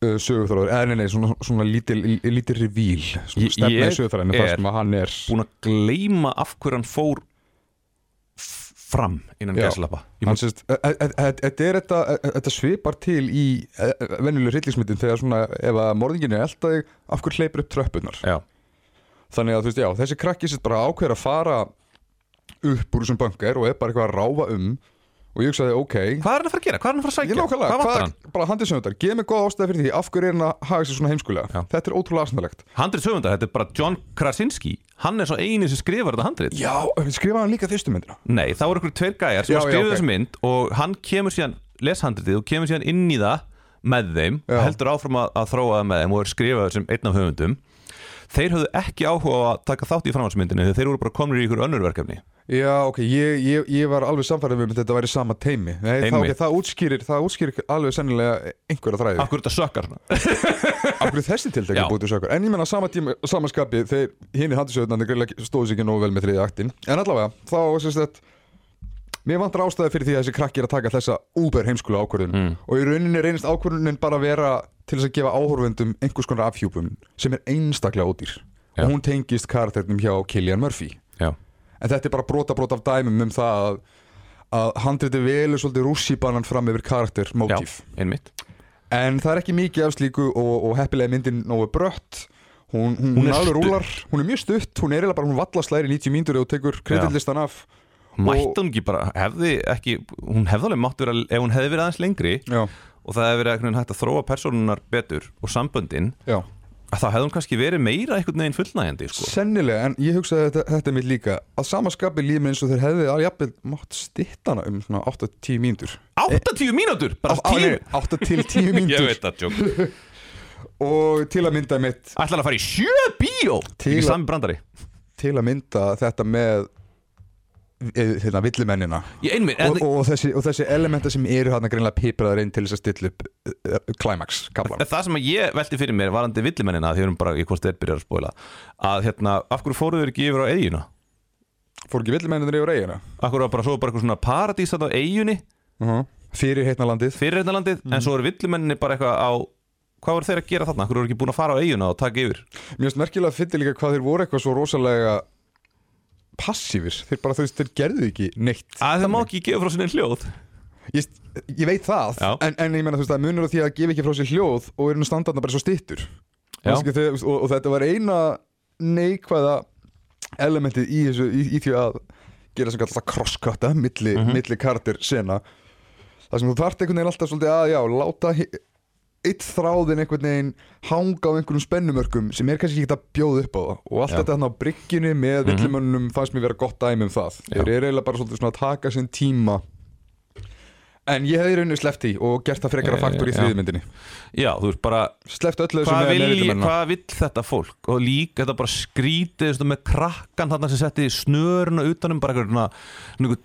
[SPEAKER 3] uh, sögurþráður, eða nei, nei, svona, svona lítil, lítil revíl, stefna í sögurþráðinu, þar sem að hann er
[SPEAKER 1] búin að gleyma af hverju hann fór fram innan gæslappa
[SPEAKER 3] e- e- e- þetta svipar til í venjuleg hryllingsmyndin þegar svona, ef að morðingin er eldaði, af hverju hleypur upp tröppunar
[SPEAKER 1] Já,
[SPEAKER 3] þannig að þú veist, já, þessi krakki sett bara ákveður að fara upp úr þessum bunker og er bara eitthvað að ráfa um og ég hugsaði, ok
[SPEAKER 1] Hvað er hann að fara að gera? Hvað er hann að fara að
[SPEAKER 3] Ég
[SPEAKER 1] sækja?
[SPEAKER 3] nákvæmlega,
[SPEAKER 1] Hvað vantar hann?
[SPEAKER 3] bara handið sögundar, geð mér góða ástæði fyrir því af hverju er hann að haga sér svona heimskulega
[SPEAKER 1] Já.
[SPEAKER 3] Þetta er ótrúlega aðsnalegt
[SPEAKER 1] Handrit sögundar, þetta er bara John Krasinski Hann er svo eini sem skrifar þetta handrit
[SPEAKER 3] Já, skrifaði hann líka fyrstu myndina
[SPEAKER 1] Nei, þá eru ykkur tveir gæjar sem
[SPEAKER 3] Já,
[SPEAKER 1] já, skrifa
[SPEAKER 3] ok.
[SPEAKER 1] þessu mynd og hann kemur síðan, les handritið og kemur síðan inn í það með þeim
[SPEAKER 3] Já.
[SPEAKER 1] heldur áfram að, að þróa það með þeim og er skrifaður sem einn af höfundum Þeir höfðu ekki áhuga að taka þátt í framhaldsmyndinu þegar þeir voru bara komnir í ykkur önnur verkefni.
[SPEAKER 3] Já, ok, ég, ég, ég var alveg samfærið um að þetta væri sama teimi Nei, það, okay, það útskýrir, það útskýrir alveg sennilega einhverja þræði.
[SPEAKER 1] Akkur þetta sökkar
[SPEAKER 3] hverju þessi tiltekki
[SPEAKER 1] Já.
[SPEAKER 3] búið til sökur En ég menna sama tíma, samaskapi þeir hinn í handisöðunandi stóðu sér ekki nógu vel með þriði aktin. En allavega, þá sérst þetta Mér vantar ástæði fyrir því að þessi krakki er að taka þessa úber heimskulu ákvörðun.
[SPEAKER 1] Mm.
[SPEAKER 3] og í rauninni reynist ákvörðunin bara að vera til þess að gefa áhorfundum einhvers konar afhjúpum sem er einstaklega ódýr.
[SPEAKER 1] Já.
[SPEAKER 3] og hún tengist karakternum hjá Killian Murphy.
[SPEAKER 1] Já,
[SPEAKER 3] en þetta er bara brota brota af dæmum um það að, að handriti velur svolítið rússibanan fram yfir karakter
[SPEAKER 1] einmitt.
[SPEAKER 3] En það er ekki mikið af slíku og, og heppilega myndin nógu brött. Hún, hún,
[SPEAKER 1] Hún
[SPEAKER 3] hún,
[SPEAKER 1] er
[SPEAKER 3] alveg rúlar, hún er mjög stutt. Hún er eiginlega bara, hún vallaslæri 90 mínútur og tekur kreditlistan af
[SPEAKER 1] Mætti hún ekki bara, hefði ekki Hún hefði alveg mátt vera, ef hún hefði verið aðeins lengri
[SPEAKER 3] já,
[SPEAKER 1] og það hefði verið veginn hægt að þróa persónunar betur og samböndin
[SPEAKER 3] já,
[SPEAKER 1] að þá hefði hún kannski verið meira einhvern veginn fullnægjandi sko.
[SPEAKER 3] sennilega en ég hugsaði að þetta, þetta mitt líka. Að sama skapi líf minn eins og þeir hefði jafnvel mátt stittana um svona 8-10 mínútur.
[SPEAKER 1] 80 mínútur, bara
[SPEAKER 3] Á- á, nei,
[SPEAKER 1] 10
[SPEAKER 3] 8 til 10
[SPEAKER 1] Ég
[SPEAKER 3] mínútur
[SPEAKER 1] veit það, tjók
[SPEAKER 3] og til að mynda mitt
[SPEAKER 1] Ætlar að fara í sjö bíó?
[SPEAKER 3] Til til að mynda þetta með eh, hérna, villimennina.
[SPEAKER 1] Ég einminn,
[SPEAKER 3] og, og, þessi, og þessi elementa sem eru hann greinlega pipraðar inn til þess að stilla upp uh, climax kaplan
[SPEAKER 1] það sem ég velti fyrir mér varandi villimennina því við erum bara í hvort þeir byrjar að spóla að hérna, af hverju fóruður ekki yfir á eiguna?
[SPEAKER 3] fór ekki villimennir yfir eigina
[SPEAKER 1] Af hverju var bara svo bara eitthvað svona paradís á eigunni
[SPEAKER 3] uh fyrir heitna landið
[SPEAKER 1] fyrir hérna landið en svo eru villimenninni bara eitthvað á hvað voru þeir að gera þarna? Af hverju voru ekki búin að fara á eiguna og taka yfir?
[SPEAKER 3] finnst merkilega að finna líka hvað þeir voru eitthvað svo rosalega passífir þeir bara þú veist, þeir gerðu ekki neitt.
[SPEAKER 1] Að það má ekki gefa frá sinni hljóð.
[SPEAKER 3] Ég, ég veit það, en, en ég menna þú veist það munur á því að gefa ekki frá sér hljóð og eru nú standarna bara svo stittur. Kannski þegar, og, og þetta var eina neikvæða elementið í, þessu, í, í því að gera sem kallar crosskutta milli,
[SPEAKER 1] Mhm.
[SPEAKER 3] milli karakter sena. Það sem þú þarft einhvern veginn alltaf svolítið að já, láta eitt þráðin einhvern veginn hanga á einhverjum spennumörkum sem er kannski ekki að bjóða upp á það. Og allt þetta þarna á bryggjunni með
[SPEAKER 1] Mhm.
[SPEAKER 3] villimönnum fannst mér vera gott dæmi um það.
[SPEAKER 1] Já.
[SPEAKER 3] þeir eru eiginlega bara svolítið svona að taka sinn tíma. En ég hefði rauninni sleppt í og gert það frekara
[SPEAKER 1] Eh,
[SPEAKER 3] faktor í þriðmyndinni
[SPEAKER 1] Já, þú veist bara
[SPEAKER 3] sleppt öllu þessu með-
[SPEAKER 1] vil,
[SPEAKER 3] villimennina.
[SPEAKER 1] hvað vill þetta fólk? Og líka þetta bara skrítið með krakkan þarna sem setti snöruna utanum bara eitthvað,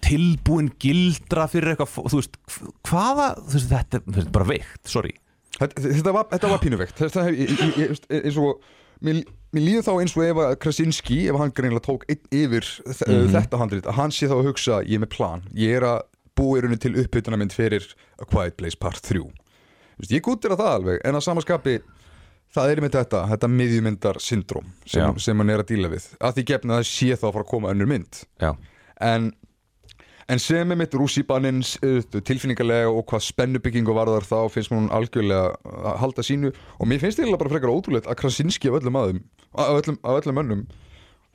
[SPEAKER 1] tilbúin gildra fyrir eitthvað þú veist, hvaða, þú veist, þetta er þú veist, bara veikt, sorry
[SPEAKER 3] Þetta, var, þetta var pínuveikt þetta, ég- ég- ég- og mér, mér líður þá eins og ef að Krasinski ef hann greinilega tók yfir þ-
[SPEAKER 1] Mhm.
[SPEAKER 3] þetta handrit, að hann sé þá að hugsa ég er með plan, ég er að búa í rauninni til uppbytuna mynd fyrir A Quiet Place Part 3 Vist, ég gútir að það alveg en að samaskapi það er með þetta, þetta miðjumyndar syndrom sem, sem hann er að díla við. Að því gefna að það sé þá að fara að koma önnur mynd.
[SPEAKER 1] Já,
[SPEAKER 3] en, en sem er mitt rússíbaninn tilfinningarlega og hvað spennubyggingu varðar þá finnst mér hún algjörlega að halda sínu. Og mér finnst eiginlega bara frekar ótrúlegt að Krasinski af öllum aðum af öllum, af öllum mönnum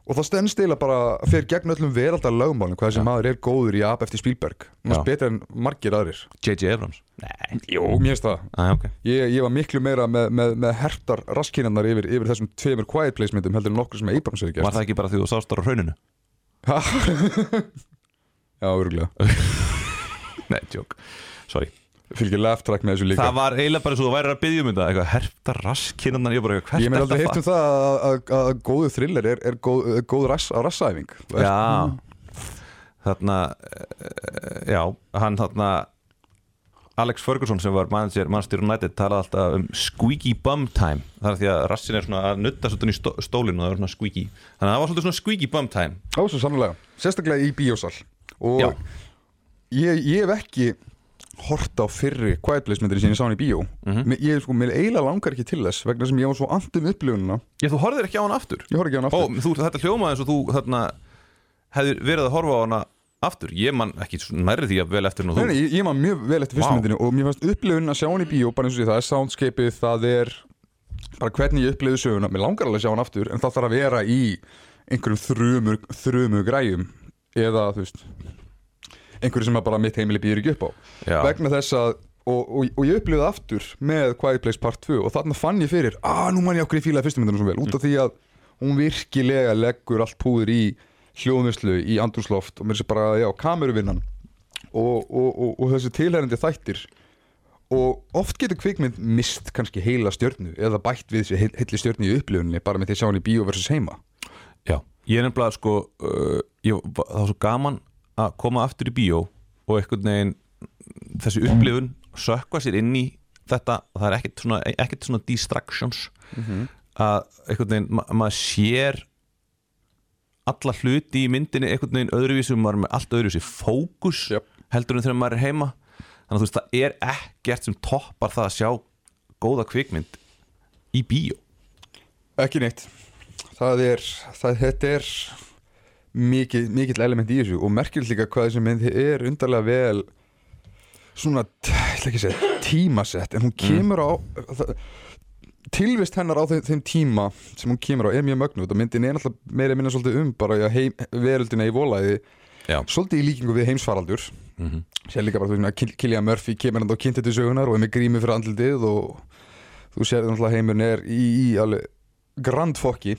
[SPEAKER 3] og það stendst eiginlega bara fyrir gegn öllum veraldar lögmálum hvað þessi
[SPEAKER 1] Já.
[SPEAKER 3] maður er góður í ap eftir Spielberg. Maður betur en margir aðrir.
[SPEAKER 1] J.J. Abrams? Nei,
[SPEAKER 3] Jó, mér finnst það.
[SPEAKER 1] Ah, ok.
[SPEAKER 3] Ég, ég var miklu meira með, með, með hertar raskinnarnar yfir, yfir þessum tveimur Quiet Place myndum heldur en nokkur sem Abrams hefur
[SPEAKER 1] Var
[SPEAKER 3] gert.
[SPEAKER 1] Það ekki bara því þú sást ára á hrauninu?
[SPEAKER 3] Já, örgulega
[SPEAKER 1] Nei, tjók, sorry.
[SPEAKER 3] Fylgir laugh track með þessu líka.
[SPEAKER 1] Það var eiginlega bara svo þú væri að byggja um þetta eitthvað herta raskinnarnar, ég bara eitthvað,
[SPEAKER 3] Ég
[SPEAKER 1] hvert er
[SPEAKER 3] aldrei heitt um það að, að, að góðu thriller er, er góð, er góð rass, rassæfing
[SPEAKER 1] Já. Þarna eh, Já, hann þarna Alex Ferguson sem var manager Manchester United talaði alltaf um squeaky bum time. Það er því að rassin er svona að nutta svolítið í stó, stólinu og það er svona squeaky. Þannig að það var svolítið svona squeaky bum time.
[SPEAKER 3] Á, svo sannlega, sérstaklega í bíósal Og
[SPEAKER 1] Já.
[SPEAKER 3] ég, ég hef ekki hort á fyrri Quiet Place myndir sem ég sá hann í bíó
[SPEAKER 1] Mhm.
[SPEAKER 3] Mér- Ég sko, mér eiginlega langar ekki til þess vegna sem ég var svo andum upplifunina.
[SPEAKER 1] Já, þú horfðir ekki á hann aftur?
[SPEAKER 3] Ég á hann
[SPEAKER 1] Ó,
[SPEAKER 3] aftur
[SPEAKER 1] þú, þetta hljómaði eins og þú þarna hefðir verið að horfa á hana aftur. Ég man ekki nærri því að vel eftir nú
[SPEAKER 3] Nei,
[SPEAKER 1] þú.
[SPEAKER 3] Nei, ég, ég man mjög vel eftir fyrstu
[SPEAKER 1] Vá.
[SPEAKER 3] myndinu og mér fannst upplifun að sjá hann í bíó bara eins og því, það er soundscapeið, það er bara hvernig ég upplifði söguna. Mér langar alveg að sjá hann aftur en það þarf að vera í einhverjum þrumur græjum eða þú veist einhverju sem bara mitt heimili býður ekki upp á.
[SPEAKER 1] Já,
[SPEAKER 3] vegna þess að og, og, og ég upplifði aftur með Quiet Place Part 2 og þarna fann ég fyrir að nú man ég okkur í fílaði fyrstu myndinu svo vel. Út af því að hún virkilega leggur allt púður í hljóðmislu í andrúsloft og mér sé bara, já, kameruvinnan og, og, og, og þessi tilherrandi þættir. Og oft getur kvikmynd mist kannski heila stjörnu eða bætt við þessi heil- heilli stjörnu í upplifunni bara með því að sjá hann í bíó versus heima.
[SPEAKER 1] Já Ég er nefnilega sko uh, ég, Það var svo gaman að koma aftur í bíó og einhvern veginn þessi upplifun sökva sér inn í þetta það er ekkert svona, ekkert svona distractions. Að einhvern veginn ma maður sér alla hluti í myndinni einhvern veginn öðruvísi og maður er með allt öðruvísi fókus
[SPEAKER 3] Jöp.
[SPEAKER 1] heldur en þegar maður er heima. Þannig að þú veist það er ekkert sem toppar það að sjá góða kvikmynd í bíó.
[SPEAKER 3] Ekki neitt. Það er, það, þetta er mikið, mikill element í þessu og merkilegt líka hvað þessi mynd er undarlega vel svona, ég ætla ekki að segja tímasett, en hún kemur á það, tilvist hennar á þeim, þeim tíma sem hún kemur á er mjög mögnuð og myndin er náttúrulega meira minna svolítið um bara heim, veröldina í volæði
[SPEAKER 1] Já.
[SPEAKER 3] svolítið í líkingu við heimsfaraldur
[SPEAKER 1] mm -hmm.
[SPEAKER 3] sér líka bara þú veist að Killian Murphy kemur hann á kynnti til sögunar og er með grími fyrir andlitið og þú sér náttúrulega heimurinn er í, í alveg grandfokki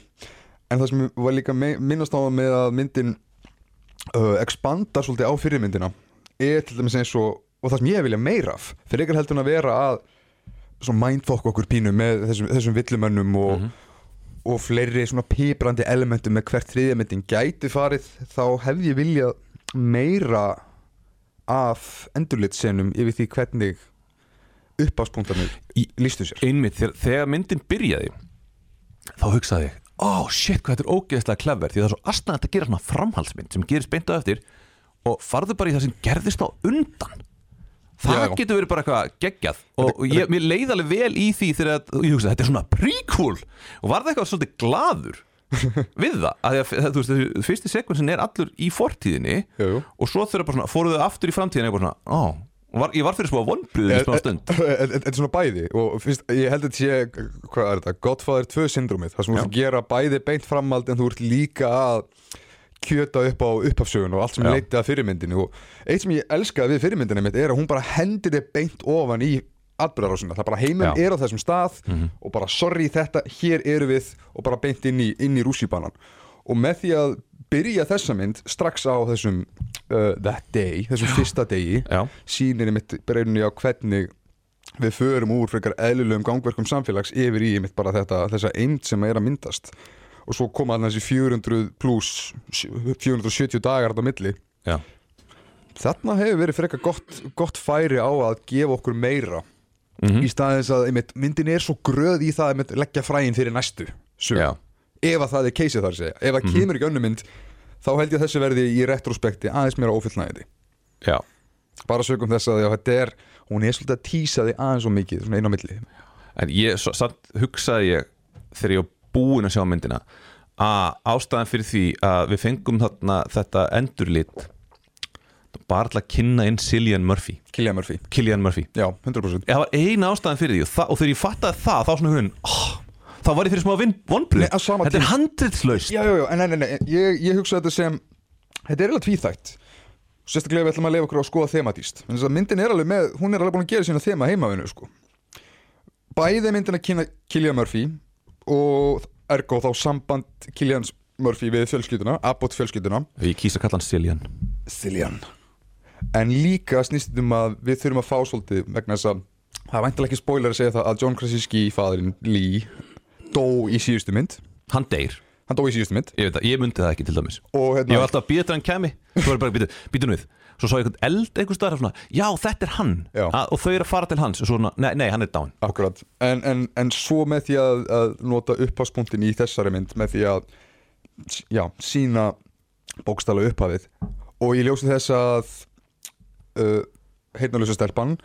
[SPEAKER 3] en það sem var líka minnast á með að myndin uh, expandar svolítið á fyrirmyndina er til dæmis eins og og það sem ég vilja meira af fyrir ykkur heldur en að vera að svo mindfuck okkur pínu með þessum, þessum villumönnum og, og fleiri svona píbrandi elementum með hvert þriðja myndin gæti farið þá hefði ég viljað meira af endurlitsenum yfir því hvernig uppáspunktarnir
[SPEAKER 1] Í-
[SPEAKER 3] lístu sér.
[SPEAKER 1] einmitt, þegar, þegar myndin byrjaði þá hugsaði ég oh shit hvað þetta er ógeðslega clever því það er svo astnaðið að gera svona framhaldsmynd sem gerist beint á eftir og farðu bara í það sem gerðist á undan. Það
[SPEAKER 3] Já.
[SPEAKER 1] getur verið bara eitthvað geggjað og, og ég, mér leið alveg vel í því þegar að, ég hugsaði þetta er svona prequel. Og var það eitthvað svolítið gladur við það, að því að þú veist, þessi fyrsti sekvensin er allur í fortíðinni
[SPEAKER 3] Jú,
[SPEAKER 1] og svo þurfa bara svona, fóruðu aftur í framtíðinni eitthvað svona, ó, og var, ég var fyrir smá vonbröðum í smá stund.
[SPEAKER 3] Þetta er svona bæði og fyrst, ég held að þetta sé, hvað er þetta, Godfather 2 syndromið, það sem þú ert að gera bæði beint framhald en þú ert líka að kjöta upp á upphafsögun og allt sem leiti að fyrirmyndinu og eitt sem ég elskaði við fyrirmyndinu mitt er að hún bara hendir þig beint ofan í atbyrðarásuna, það bara heiminn er á þessum stað og bara sorry þetta, hér eru við og bara beint inn í, í rússibanan og með því að byrja þessa mynd strax á þessum uh, that day, þessum fyrsta degi
[SPEAKER 1] Já,
[SPEAKER 3] sýnir mitt breyninni á hvernig við förum úr frekar eðlulegum gangverkum samfélags yfir í mitt bara þetta, þessa eind sem er að myndast. Og svo koma hann þessi 400 pluss 470 dagar á milli.
[SPEAKER 1] Já,
[SPEAKER 3] þarna hefur verið frekar gott, gott færi á að gefa okkur meira.
[SPEAKER 1] Mhm.
[SPEAKER 3] í staðins að einmitt, myndin er svo gröð í það að einmitt, leggja fræin fyrir næstu sög. ef að það er keisið þar segja. Ef að kemur ekki önnur mynd þá held ég að þessi verði í retrospekti aðeins meira ófullnægindi
[SPEAKER 1] Já,
[SPEAKER 3] bara sögum þess að þetta er hún er svolítið að tísa þig aðeins svo mikið svona einn á milli.
[SPEAKER 1] En ég, svo, samt hugsaði ég þegar ég var búinn að sjá myndina að ástæðan fyrir því að við fengum þarna þetta endurlit bara til að kynna inn Cillian Murphy.
[SPEAKER 3] Killian Murphy,
[SPEAKER 1] Killian Murphy.
[SPEAKER 3] Já, 100%
[SPEAKER 1] það var eina ástæðan fyrir því og, og þegar ég fattaði það þá svona huginn oh, þá var ég fyrir smá
[SPEAKER 3] sama
[SPEAKER 1] þetta er
[SPEAKER 3] nei, ég, ég hugsa þetta sem þetta er eiginlega tvíþætt. Sérstaklega við ætlum að leifa okkur á að skoða thematíst myndin er alveg með, hún er alveg búin að gera sína þema heimavinu, sko. Bæði myndin að kynna Killian Murphy og ergo þá samband Killian Murphy við fjölskylduna, Abbott fjölskylduna.
[SPEAKER 1] Ég kýsa að kalla hann Cillian.
[SPEAKER 3] Cillian. En líka snýst um að við þurfum að fá svolítið vegna þess að það er væntalega ekki spoiler að segja það að John Krasinski fadurinn Lee dó í síðustu mynd.
[SPEAKER 1] Hann deyr,
[SPEAKER 3] hann dó í síðustu mynd.
[SPEAKER 1] Ég veit það, ég myndi það ekki til dæmis.
[SPEAKER 3] Og
[SPEAKER 1] ég
[SPEAKER 3] hérna
[SPEAKER 1] var alltaf að býða þetta hann kemi svo var ég bara, býtu, býtu nú við. Svo sá ég einhvern eld einhvers staðar svona, já þetta er hann.
[SPEAKER 3] Já.
[SPEAKER 1] að, og þau eru að fara til hans. Og svona, nei, nei hann er dáin
[SPEAKER 3] Akkurat, en, en, en svo með því að, að nota upphafspunktin í þessari mynd með því að já, sína bókstala upphafið og ég ljósi þess að uh, heitnalösa stelpan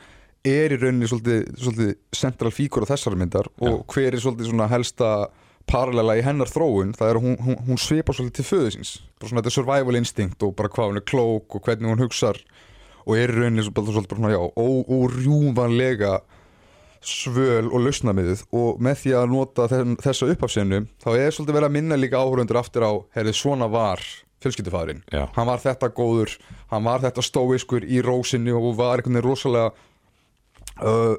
[SPEAKER 3] er í rauninni svolítið, svolítið central fíkur á þessari myndar og hver er svolítið svona helsta parallela í hennar þróun það er að hún, hún, hún svipar svolítið til föðu síns. Bara svona þetta survival instinct og bara hvað hún er klók og hvernig hún hugsar og er í rauninni svolítið, svolítið bara svona, já, órjúvanlega svöl og lausnamiðið og með því að nota þessa upphafsinu þá er svolítið verið að minna líka áhörundur aftur á herri svona var fjölskyldufæðurinn
[SPEAKER 1] Já.
[SPEAKER 3] hann var þetta góður, hann var þetta stóiskur í rósinni og var einhvern veginn rosalega uh,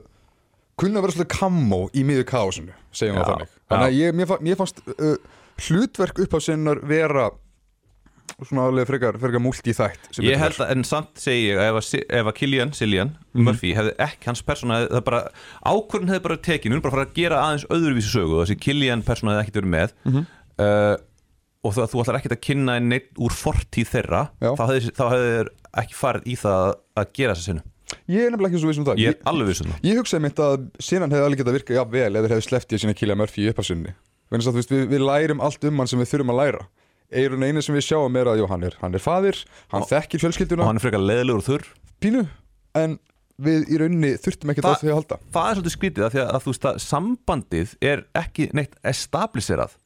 [SPEAKER 3] kunna vera svolítið kammo í miður kaosinu segjum við
[SPEAKER 1] Já,
[SPEAKER 3] þannig. Þannig að ég, mér, fa- mér fannst uh, hlutverk upp á sinnar vera svona alveg frekar, frekar múlt í þætt
[SPEAKER 1] Ég held að, en samt segi ég ef ef að Killian, Cillian Murphy hefði ekki hans persóna, það bara ákvörðin hefði bara tekin, hún bara fara að gera aðeins öðruvísi sögu, þessi Killian persóna hefði ekkert verið með. Uh, og það, þú ætlar ekkert að kynna einn neitt úr fortíð þeirra,
[SPEAKER 3] Já.
[SPEAKER 1] þá hefði, þá hefði þeir ekki farið í það að gera þessa sinu
[SPEAKER 3] ég er nefnilega ekki svo viss um það.
[SPEAKER 1] Ég er alveg vissum það.
[SPEAKER 3] Ég hugsaði mitt að sinnan hefði alveg getað virkað jafn vel eða hefði sleppt í að sína Killian Murphy í að veist, við, við lærum allt um hann sem við þurfum að læra. Eirun eina sem við sjáum er að jú, hann, er, hann er faðir, hann þekkir
[SPEAKER 1] og
[SPEAKER 3] fjölskylduna
[SPEAKER 1] hann er frekar leðilegur og þurr.
[SPEAKER 3] Pínu En við í rauninni þurftum ekkert á því að halda.
[SPEAKER 1] Það er svolítið skrítið að að, að veist að sambandið er ekki neitt establiserað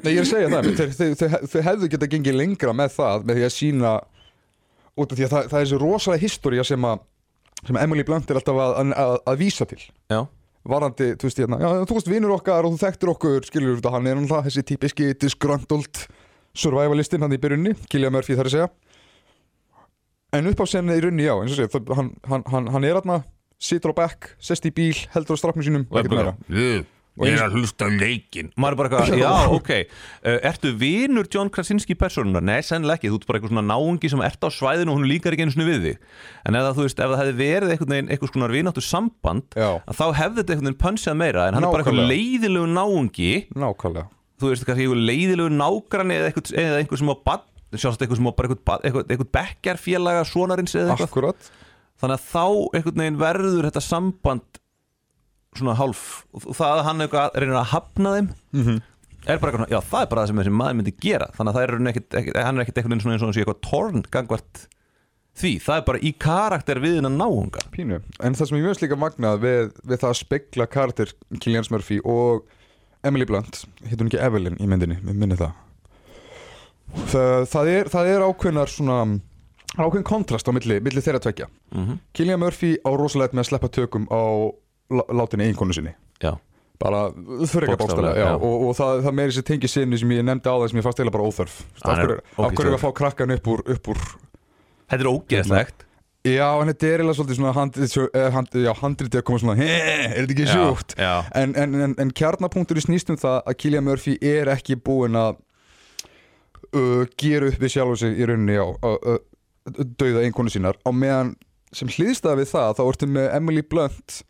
[SPEAKER 3] Nei, ég er að segja það, þeir, þeir, þeir, þeir hefðu getað gengið lengra með það með því að sína út af því að það, það er þessi rosalega história sem að sem Emily Blunt er alltaf að, að, að, vísa til.
[SPEAKER 1] Já,
[SPEAKER 3] varandi, þú veist, hérna, já, þú veist, vinur okkar og þú þekktir okkur, skilur þú, hann er náttúrulega þessi típiski disgruntled survivalistinn hann í byrjunni, Killian Murphy þar að segja. En upp á senni í runni, já, eins og segja, hann, hann, hann, hann er hérna, situr á bekk, sest í bíl, heldur á strafnum sínum,
[SPEAKER 1] er
[SPEAKER 3] ekkert meira. Og
[SPEAKER 1] Ég er að hlusta á leikin Maður er bara eitthvað, já, ok. Uh, Ertu vinur John Krasinski personunar? Nei, sennilega ekki, þú ert bara eitthvað svona náungi sem ert á svæðinu og hún líkar ekki einu svona við þig. En ef það, þú veist, ef það hefði verið einhvern veginn eitthvað svona vináttu samband þá hefði þetta einhvern veginn pönsjað meira. En hann er bara eitthvað
[SPEAKER 3] Nákvæmlega.
[SPEAKER 1] leiðilegu náungi.
[SPEAKER 3] Nákvæmlega.
[SPEAKER 1] þú veist, kannski eitthvað leiðilegu nágranni eða eitthvað, eða einhver sem á bad eitthvað sem á bara eitthvað, eitthvað, eitthvað svona hálf og það að hann eitthvað reynir að hafna þeim
[SPEAKER 3] Mhm.
[SPEAKER 1] er bara eitthvað, já það er bara það sem þessi maður myndi gera þannig að það er ekkit, ekkit, hann er ekkert svona eins og eitthvað torn gangvart því, það er bara í karakter við hennan náunga
[SPEAKER 3] Pínu. En það sem ég mjög líka magnað við, við það að spegla karakter Killian Murphy og Emily Blunt, hittum ekki Evelyn í myndinni, við minni það. Það, það, er, það er ákveðnar svona, það ákveðin kontrast á milli, milli þeirra tvekja.
[SPEAKER 1] mm -hmm.
[SPEAKER 3] Killian Murphy á rosalegt með að sleppa tökum á lá- látinni eiginkonu sinni.
[SPEAKER 1] já,
[SPEAKER 3] Bara þurrega já. Og, og það, það meiri sér tengi sinni sem ég nefndi á það sem ég fannst eiginlega bara óþörf. Af
[SPEAKER 1] er
[SPEAKER 3] hverju
[SPEAKER 1] ógeðslegur.
[SPEAKER 3] að fá krakkan upp úr, upp úr
[SPEAKER 1] þetta er ógeðslegt
[SPEAKER 3] Já, en þetta er eiginlega svolítið svona eh, handritið að koma svona er þetta ekki sjúkt? En, en, en, en kjarnapunktur í snýstum það að Killian Murphy er ekki búinn að uh, gera upp við sjálf sig í rauninni á að uh, dauða einkonu sínar á meðan sem hliðstæða við það þá ertu með Emily Blunt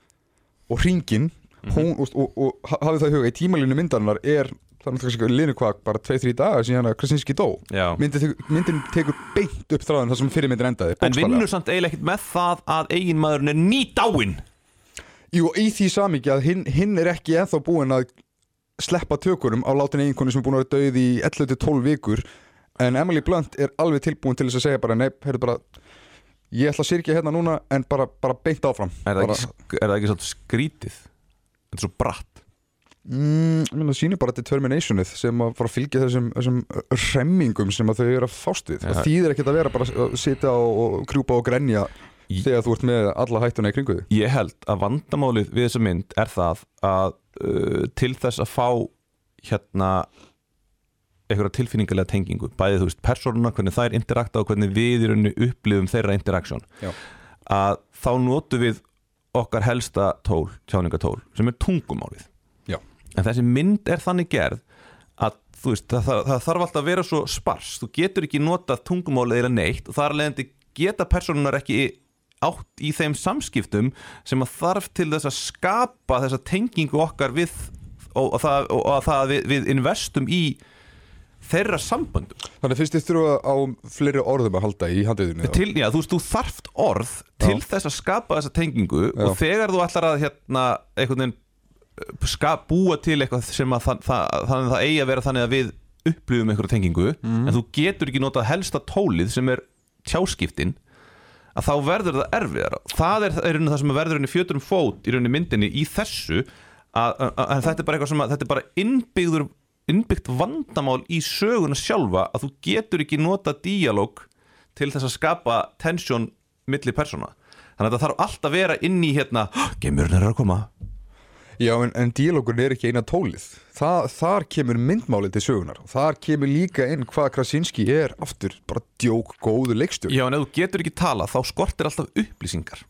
[SPEAKER 3] og Hringin
[SPEAKER 1] Mhm.
[SPEAKER 3] hún, og, og, og ha- hafið það í huga í tímalínu myndarinnar er það er linu hvað bara 2-3 dagar síðan að Krasinski dó. Myndin, myndin tekur beint upp þráðan þar sem fyrirmyndin endaði
[SPEAKER 1] en vinnur samt eiginlega ekkert með það að eiginmaðurinn er nýdáinn.
[SPEAKER 3] Jú, í því samíki að hinn, hinn er ekki ennþá búinn að sleppa tökurum á látin eiginkonu sem er búin að vera döið í 11-12 vikur en Emily Blunt er alveg tilbúin til þess að segja bara nei, heyrðu bara ég ætla að syrkja hérna núna en bara, bara beint áfram.
[SPEAKER 1] Er það
[SPEAKER 3] bara,
[SPEAKER 1] ekki, er það ekki skrítið? Þetta er svo bratt.
[SPEAKER 3] Mm, ég það sýnir bara determinationið sem að fara að fylgja þessum, þessum remmingum sem að þau eru að fást við. Það þýðir ekkert að vera bara að sitja og, og krjúpa og grenja
[SPEAKER 1] Í-
[SPEAKER 3] þegar þú ert með alla hættuna í kringu þig.
[SPEAKER 1] Ég held að vandamálið við þessa mynd er það að uh, til þess að fá hérna einhverja tilfinningarlega tengingu bæðið þú veist persónuna, hvernig þær interakta og hvernig við í rauninni upplifum þeirra interaksjón
[SPEAKER 3] Já.
[SPEAKER 1] að þá notum við okkar helsta tól, tjáningatól sem er tungumálið
[SPEAKER 3] Já.
[SPEAKER 1] en þessi mynd er þannig gerð að þú veist, það, það, það þarf alltaf að vera svo spars, þú getur ekki notað tungumálið eða neitt og þar leðandi geta personunar ekki átt í þeim samskiptum sem að þarf til þess að skapa þessa tengingu okkar við og, og, það, og, og það að við, við investum í þeirra samböndum.
[SPEAKER 3] Þannig fyrst þið þurfa á fleiri orðum að halda í handriðinu
[SPEAKER 1] til, já, þú veist, þú þarft orð til þess að skapa þessa tengingu
[SPEAKER 3] Já.
[SPEAKER 1] og þegar þú ætlar að hérna, einhvern veginn uh, ska, búa til eitthvað sem að það, það, það, það eigi að vera þannig að við upplifum einhverja tengingu en þú getur ekki notað helsta tólið sem er tjáskiptin að þá verður það erfiðar það er, er það sem verður fjöturum fót í myndinni í þessu að, að, að þetta er bara að þetta er bara innbyggður innbyggt vandamál í söguna sjálfa að þú getur ekki nota díalóg til þess að skapa tensjón milli persóna. Þannig að þetta þarf alltaf að vera inn í hérna, geimurinn er að koma.
[SPEAKER 3] Já, en, en díalógurinn er ekki eina tólið. Þa, Þar kemur myndmálið til sögunar Þar kemur líka inn hvað Krasinski er aftur bara djók góðu leikstjórn
[SPEAKER 1] Já, en ef þú getur ekki tala þá skortir alltaf upplýsingar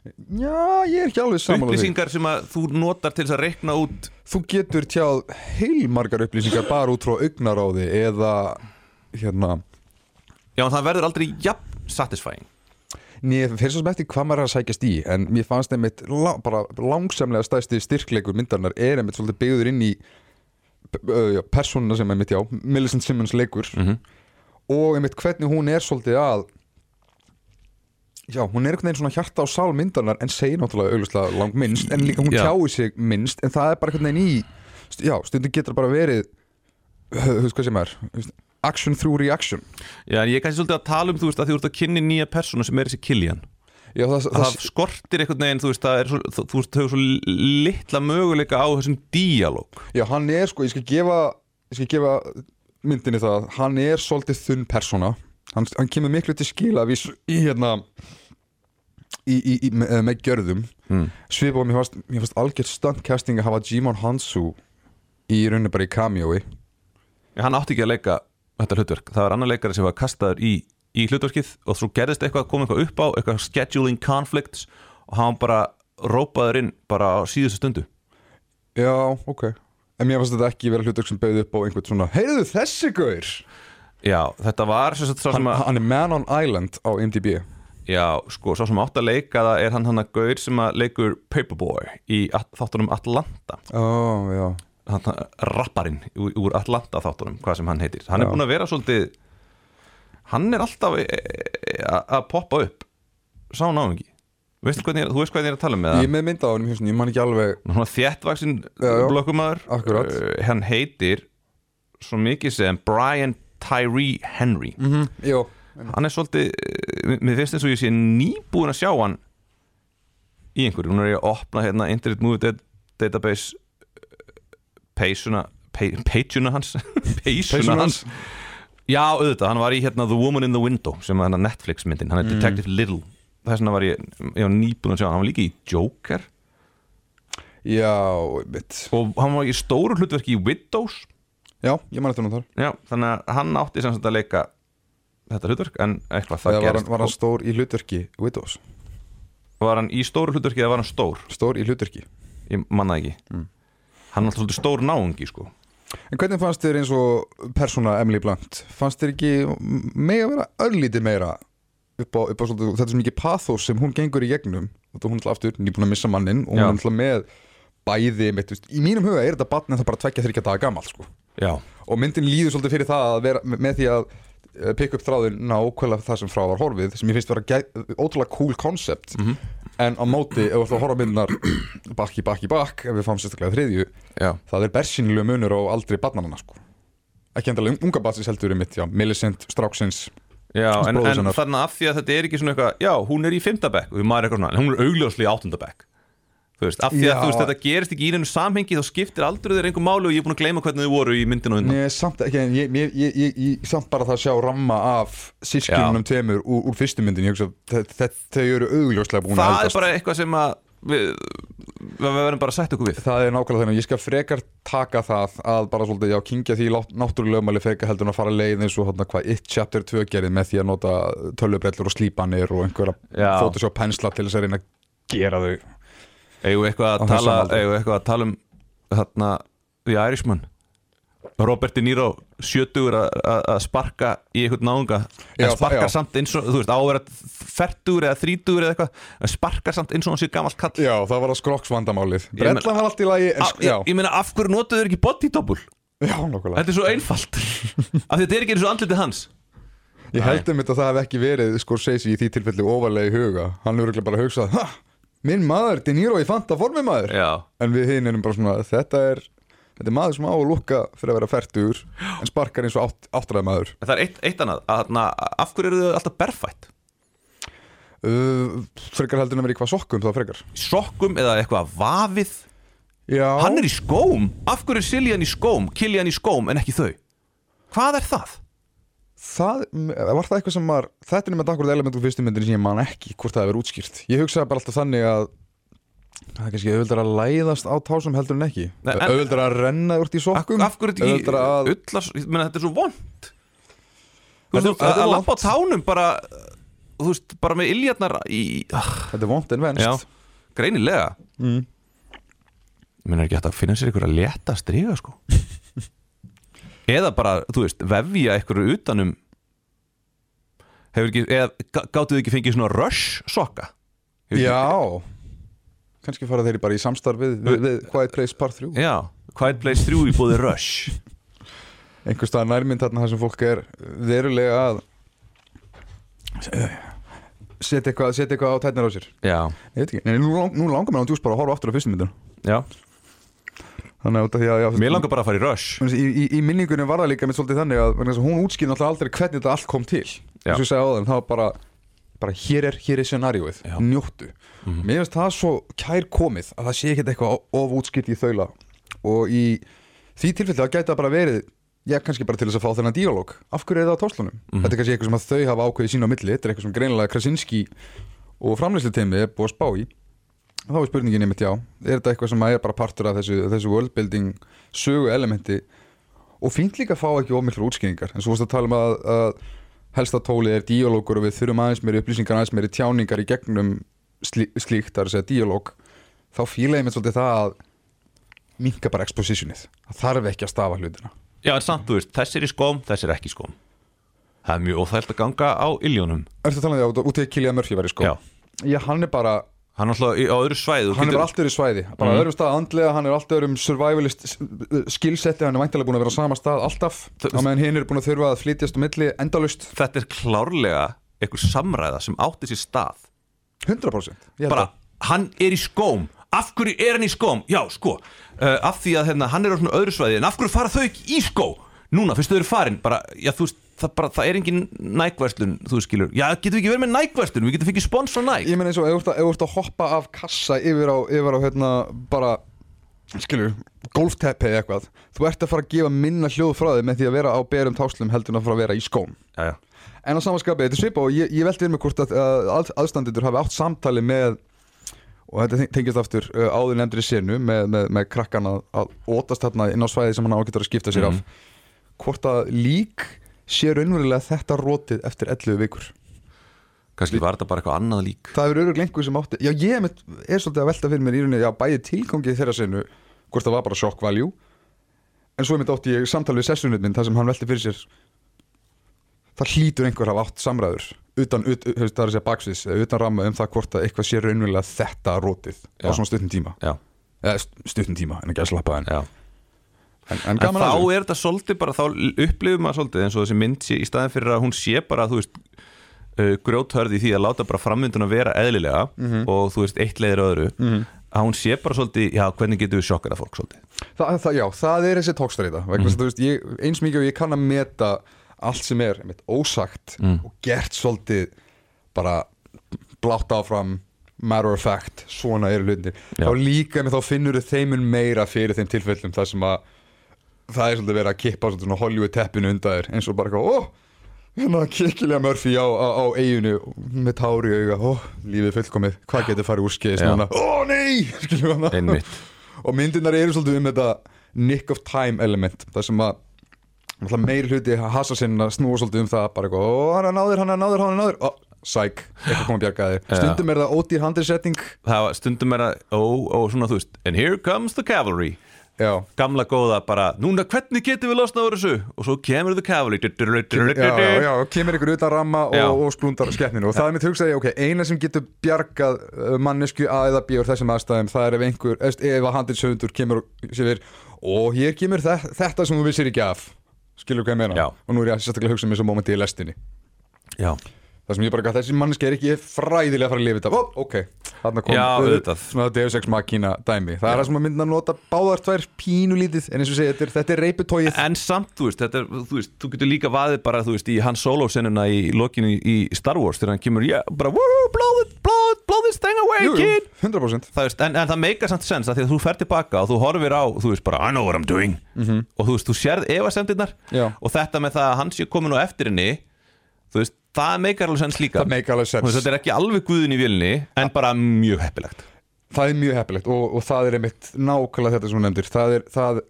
[SPEAKER 3] Já, ég er ekki alveg samanlega
[SPEAKER 1] Upplýsingar sem að þú notar til þess að reikna út.
[SPEAKER 3] Þú getur tjáð heilmargar upplýsingar bara út frá augnaráði eða hérna.
[SPEAKER 1] Já, en það verður aldrei jafn satisfying.
[SPEAKER 3] Mér fyrir svo sem eftir hvað maður er að sækjast í en mér fannst einmitt la, bara langsamlega stæsti styrkleikur myndarnar er einmitt svolítið byggður inn í uh, persónuna sem einmitt já, Millicent Simmons leikur.
[SPEAKER 1] Mhm.
[SPEAKER 3] og einmitt hvernig hún er svolítið að já, hún er einhvern veginn svona hjarta á sál myndarnar en segir náttúrulega auglustlega langt minnst en líka hún
[SPEAKER 1] Já.
[SPEAKER 3] tjáir sig minnst en það er bara einhvern veginn í já, stundum getur bara verið veist hvað sem er action through reaction.
[SPEAKER 1] Já, en ég er kannski svolítið að tala um, þú veist, að þú ert að kynni nýja persónu sem er þessi Killian.
[SPEAKER 3] Já, það,
[SPEAKER 1] að það skortir einhvern veginn, þú veist, það svo, þú þú veist, þau svo litla möguleika á þessum díalóg.
[SPEAKER 3] Já, hann er sko, ég skal gefa ég skal gefa myndinni það hann er svolítið þunn persóna hann, hann kemur miklu til skila við, í hérna í, í, í, með, með gjörðum.
[SPEAKER 1] Mm.
[SPEAKER 3] svipað og mér fannst, fannst algjört stuntcasting að hafa Jimon Hansu í rauninni bara í cameoi.
[SPEAKER 1] Hann átti ekki að leika þetta hlutverk. Það var annar leikari sem var kastaður í, í hlutverkið og svo gerðist eitthvað, kom eitthvað upp á eitthvað scheduling conflicts og hann bara rópaður inn bara á síðustu stundu.
[SPEAKER 3] Já, ok. En mér fannst þetta ekki vera hlutverk sem bauði upp á einhvern svona Heyrðu þessi gaur
[SPEAKER 1] Já, þetta var sagt sá
[SPEAKER 3] hann,
[SPEAKER 1] að
[SPEAKER 3] hann er Man on Island á MDB
[SPEAKER 1] Já, sko, sá sem átt að leika það er hann hann að gaur sem að leikur Paperboy í þáttunum Atlanta.
[SPEAKER 3] Ó, já.
[SPEAKER 1] Hann, rapparinn úr Atlanta þáttunum hvað sem hann heitir, hann er
[SPEAKER 3] Já.
[SPEAKER 1] búin að vera svolítið hann er alltaf e- e- a- að poppa upp. Sá náðungi Veistu hvernig, ég- þú veist hvað ég er að tala um með
[SPEAKER 3] Ég
[SPEAKER 1] það
[SPEAKER 3] er með mynda á hann, ég man ekki alveg
[SPEAKER 1] er
[SPEAKER 3] já.
[SPEAKER 1] blokkumæður hann heitir svo mikið sem Brian Tyree Henry.
[SPEAKER 3] Mm -hmm. Jó,
[SPEAKER 1] hann er svolítið, uh, mér finnst eins og ég sé nýbúin að sjá hann í einhverju, hún er ég að opna hérna Internet Movie Dat- Database peysuna peysuna hans. Peysuna hans. já auðvitað, hann var í hérna The Woman in the Window sem var hérna Netflix myndin, hann er Detective Little. Þess vegna var ég, ég var nýbúin að sjá hann. Hann var líka í Joker.
[SPEAKER 3] Já, mitt
[SPEAKER 1] og hann var í stóru hlutverki í Widows
[SPEAKER 3] Já, ég man eftir hún þar
[SPEAKER 1] já, þannig að hann átti sem sagt að leika þetta hlutverk, en eitthvað það
[SPEAKER 3] var
[SPEAKER 1] gerist
[SPEAKER 3] hann, var hann stór í hlutverki Widows?
[SPEAKER 1] var hann í stóru hlutverki eða var hann stór
[SPEAKER 3] Stór í hlutverki
[SPEAKER 1] ég manna ekki
[SPEAKER 3] Mm.
[SPEAKER 1] hann er alltaf svolítið stór náungi sko
[SPEAKER 3] En hvernig fannst þér eins og persóna Emily Blunt? Fannst þér ekki mega vera örlítið meira upp á, upp á svolítið, þetta er svo mikið pathos sem hún gengur í gegnum og hún er alltaf aftur nýbúin að missa mannin og hún er alltaf með bæði mitt, í mínum huga er þetta batn en það bara tvekja þryggja daga gamall sko.
[SPEAKER 1] Já,
[SPEAKER 3] og myndin líður svolítið fyrir það að vera með því að eh, pikka upp þráðin nákvæmlega það sem frá var horfið sem ég finnst vera ótrúlega cool concept.
[SPEAKER 1] Mhm.
[SPEAKER 3] en á móti ef þú ætlar að horfa myndinar bakk í bakk ef við fáum sérstaklega þriðju
[SPEAKER 1] já,
[SPEAKER 3] það er bersýnilega munur á aldrei barnanana sko. ekki endalega unga batsins heldur um mitt, Millicent, Stráksins
[SPEAKER 1] já en, en þannig að af því að þetta er ekki svona eitthvað já, hún er í fimmtabekk og maður er eitthvað svona en hún er augljóslega í áttundabekk þú veist, af því að þú veist, þetta gerist ekki í einu samhengi þá skiptir aldrei þeir einhver máli og ég er búin að gleyma hvernig þau voru í myndinu undan.
[SPEAKER 3] Nei, samt ekki, ég, ég, ég, ég, samt bara það að sjá ramma af sískinunum tveimur úr, úr fyrstu myndin ég hugsa, þe- þe- þau eru augljóslega búin að
[SPEAKER 1] það er bara eitthvað sem að við, við verðum bara að setja okkur við.
[SPEAKER 3] Það er nákvæmlega þannig, ég skal frekar taka það að bara svolítið, já, kingja því náttúrulegumæli frekar heldur en að fara leið eins og hvað It Chapter 2 gerði með því að nota tölvubrellur og slípanir og einhverja. Photoshop pensla til þess að reyna að gera þau
[SPEAKER 1] við eitthvað eitthvað að tala um þarna The Irishman? Robert De Niro sjötugur að- að að sparka í einhvern náunga. En sparkar
[SPEAKER 3] já.
[SPEAKER 1] samt eins og, þú veist, á að vera fertugur eða þrítugur eða eitthvað en sparkar samt eins og hann sé gamalt kall.
[SPEAKER 3] Já, það var að skrokks vandamálið
[SPEAKER 1] Ég
[SPEAKER 3] Brellan var allt í lagi, en
[SPEAKER 1] A,
[SPEAKER 3] sk- já,
[SPEAKER 1] ég, ég meina, af hverju notuðu þeir ekki body double?
[SPEAKER 3] já, nákvæmlega.
[SPEAKER 1] Þetta er svo einfalt. Af því þetta er ekki eins og andlitið hans.
[SPEAKER 3] Ég held um þetta að það hef ekki verið Scorsese í því tilfelli ofarlega í huga. Hann örugglega bara hugsað, ha, minn maður De Niro í fanta formi maður.
[SPEAKER 1] Já,
[SPEAKER 3] En við hinn erum bara svona, þetta er Þetta er maður sem á að lukka fyrir að vera færtur En sparkar eins og átt, áttræða maður.
[SPEAKER 1] En það er eitt, eitt annað að, þarna, af hverju eru þau alltaf berfætt?
[SPEAKER 3] uh, Frekar heldur en að vera í hvað sokkum þá frekar.
[SPEAKER 1] Sokkum eða eitthvað vafið?
[SPEAKER 3] Já,
[SPEAKER 1] Hann er í skóm, af hverju er Siljan í skóm Kiljan í skóm en ekki þau? Hvað er það?
[SPEAKER 3] Það, var það eitthvað sem var Þetta er með akkurat element úr fyrstu myndinu sem ég man ekki Hvort það hefur útskýrt. Ég hugsaði bara alltaf þannig að Það er kannski auðvöldar að læðast á tásum heldur en ekki. Auðvöldar að renna úr í
[SPEAKER 1] af,
[SPEAKER 3] sokkum Auðveldara að-
[SPEAKER 1] ég meina, þetta er svo vond að lappa á tánum bara þú veist, bara með iljarnar í, ah,
[SPEAKER 3] Þetta er vond en venst.
[SPEAKER 1] Greinilega.
[SPEAKER 3] Mm.
[SPEAKER 1] meina er ekki hægt að finna sér ykkur að leta striga sko eða bara, þú veist, vefja ykkur utanum hefur ekki, eða gá- gátuð þið ekki fengið svona rush sokka? Hefur
[SPEAKER 3] Já. Kannski fara þeir bara í samstarf við, við, Quiet Place Part 3
[SPEAKER 1] já, Quiet Place 3 í búði rush.
[SPEAKER 3] Einhvers staðar nærmynd þarna þar sem fólk er verulega að eh, setja eitthvað, setja eitthvað á tætnar á sér.
[SPEAKER 1] Já,
[SPEAKER 3] ég veit ekki, Nei, nú, lang- nú langar mér á djús bara að horfa aftur á fyrstu myndin
[SPEAKER 1] já,
[SPEAKER 3] þannig að að já,
[SPEAKER 1] mér langar bara að fara í rush
[SPEAKER 3] í, í, í minningunni var það líka með svolítið þannig að að hún útskýrði náttúrulega aldrei hvernig þetta allt kom til
[SPEAKER 1] Já.
[SPEAKER 3] eins og ég sagði á þeim, það var bara bara hér er, hér er scenarióið,
[SPEAKER 1] Já.
[SPEAKER 3] njóttu
[SPEAKER 1] Mhm.
[SPEAKER 3] mér finnst það svo kær komið að það sé ekkert eitthvað of útskýrt í þaula og í því tilfelli það gæti það bara verið já, kannski bara til þess að fá þennan díalóg af hverju er það á tóslunum?
[SPEAKER 1] Mhm.
[SPEAKER 3] Þetta er kannski eitthvað sem að þau hafa ákveðið sín á milli þetta er eitthvað sem greinilega Krasinski og framlýsluteimi er búið að spá í þá er spurningin einmitt já. Er þetta eitthvað sem er bara partur af þessu, þessu worldbuilding sögu elementi? Og fínt líka að fá ekki ómiklu útskýringar. En svo fórst að tala um að, að helsta tóli er díalógur og við þurfum aðeins meiri upplýsingar aðeins meiri tjáningar í gegnum slí, slíkt, það er að segja díalóg þá fíla ég með svolítið það að minka bara expositionið. Það þarf ekki að stafa hlutina.
[SPEAKER 1] Já, en samt, þú veist, þess er í skóm, þess er ekki í skóm. Það er mjög óþægt að ganga á iljónum
[SPEAKER 3] Ertu að tala um hann er
[SPEAKER 1] alltaf á öðru svæðu
[SPEAKER 3] hann er bara allt öðru svæði bara
[SPEAKER 1] Mhm.
[SPEAKER 3] öðrum stað andlega, hann er allt öðrum survivalist skillsetti, hann er væntalega búin að vera á sama stað alltaf, á meðan hinn er búin að þurfa að flytjast um milli endalust
[SPEAKER 1] þetta er klárlega einhver samræða sem átti sér stað
[SPEAKER 3] 100% Ég held
[SPEAKER 1] bara, hann er í skóm af hverju er hann í skóm? Já, sko uh, af því að hérna, hann er á svona öðru svæði en af hverju fara þau ekki í skó? Núna, fyrst þau eru farin, bara, já, þú veist það, bara, það er engin nægverslun, þú skilur. Já, getum við ekki verið með nægverslun, við getum fengið spons frá næg
[SPEAKER 3] Ég meina eins og ef þú ert að- hoppa af kassa yfir á, yfir á hérna bara skilur, golfteppi eða eitthvað þú ert að fara að gefa minna hljóð frá þig með því að vera á berum táslum heldur en að fara að vera í skóm.
[SPEAKER 1] Já, já.
[SPEAKER 3] En á samanskapi, þetta er svipa og ég, ég veldi við mig hvort að, að að aðstandendur hafi átt samtali með og þetta ten- tengist aftur uh, áður nefndri senu með, með, með krakkan að, að ótast þarna inn á svæði sem hann ágættur að skipta sér
[SPEAKER 1] Mhm.
[SPEAKER 3] af. Hvort að lík sé raunverulega þetta rótið eftir 11 vikur.
[SPEAKER 1] Kannski var þetta bara eitthvað annað lík.
[SPEAKER 3] Það er öruglega einhver sem átti já ég er, er svolítið að velta fyrir mér í rauninni já bæði tilgangi þeirra senu hvort það var bara shock value en svo er mitt átti ég samtal við sessunum minn þar sem hann velti fyrir sér. Það hlýtur einhver að átt samræður utan, ut, það er að segja baksvis utan ramma um það hvort að eitthvað sé raunverulega þetta rótið á
[SPEAKER 1] Já.
[SPEAKER 3] svona stuttum tíma.
[SPEAKER 1] Já,
[SPEAKER 3] eða st- stuttum tíma en ekki að slappa en,
[SPEAKER 1] já.
[SPEAKER 3] En, en
[SPEAKER 1] en þá er þetta svolítið bara þá upplifum maður svolítið eins og þessi mynd sé í staðin fyrir að hún sé bara þú veist uh, grjóthörð í því að láta bara framvinduna vera eðlilega
[SPEAKER 3] Mhm.
[SPEAKER 1] og þú veist eitt leiðir öðru að hún sé bara svolítið, já hvernig getur við sjokkað að fólk svolítið
[SPEAKER 3] það, það, já, það er þessi vegna þess að þú veist, ég, eins mikið og ég kann að meta allt sem er einmitt, ósagt
[SPEAKER 1] Mm.
[SPEAKER 3] og gert svolítið bara blátt áfram matter of fact, svona eru hlutinir
[SPEAKER 1] Já.
[SPEAKER 3] þá líka með þá finnur þau þeimun meira fyrir þeim tilfellum þar sem að það er svolítið verið að kippa svona Hollywood teppinu undan þér eins og bara ó hérna kikkilega Murphy á, á, á eiginu með tári auga, ó, lífið fullkomið. Hvað getur farið úr skeiðis núna? Ó nei, hana.
[SPEAKER 1] Einmitt.
[SPEAKER 3] Og myndirnar eru svolítið um þetta nick of time element það sem að meiri hluti hasa sinna snúa svolítið um það bara eitthvað, ó hann er náður, hann er náður, hann er náður. Ó, sæk, eitthvað kom að bjarga þér
[SPEAKER 1] Já.
[SPEAKER 3] stundum er það ódýr handrisetting
[SPEAKER 1] það stundum er að, ó, ó, svona þú veist and here comes the cavalry
[SPEAKER 3] já,
[SPEAKER 1] gamla góða bara, núna hvernig getum við losnað úr þessu? Og svo kemur
[SPEAKER 3] já, já, já, kemur ykkur utan ramma
[SPEAKER 1] Já.
[SPEAKER 3] og, og splundar skeppninu og það er mitt hugsaði, ok, eina sem getur bjargað uh, mannesku A eða B úr þessum aðstæðum það er ef einhver, ef að handriðsöfundur kemur og sér og hér kemur þe þetta sem þú vissir ekki af. Skilur hvað ég meina?
[SPEAKER 1] Já.
[SPEAKER 3] og nú er ég sérstaklega að hugsa um þessu momenti í lestinni.
[SPEAKER 1] Já,
[SPEAKER 3] Það sem ég bara gæti, þessi manneski er ekki fræðilega að fara að lifa þetta. Ó, ok, þarna kom
[SPEAKER 1] Já, auðvitað.
[SPEAKER 3] Svona Deus Ex Machina dæmi. Það er það sem að mynda að nota báðar tvær pínulítið En eins og segja, þetta er, þetta er reyputóið
[SPEAKER 1] en samt, þú veist, þetta er, þú veist, þú getur líka vaðið bara, þú veist, í hans solo-senuna í lokinu í Star Wars, þegar hann kemur, já, bara, woo, blow, it, blow, it, blow this thing away,
[SPEAKER 3] Jú,
[SPEAKER 1] kid.
[SPEAKER 3] 100%
[SPEAKER 1] það veist, en, en það meikar samt sens að því að þú fer tilbaka og þú horfir á, þú veist bara I know what I'm doing. Og þú veist, þú það meikar alveg sens líka.
[SPEAKER 3] Það make alveg sens
[SPEAKER 1] þetta er ekki alveg guðin í vilni en bara mjög heppilegt.
[SPEAKER 3] Það er mjög heppilegt og, og það er einmitt nákvæmlega þetta sem hún nefndir. Það, er, það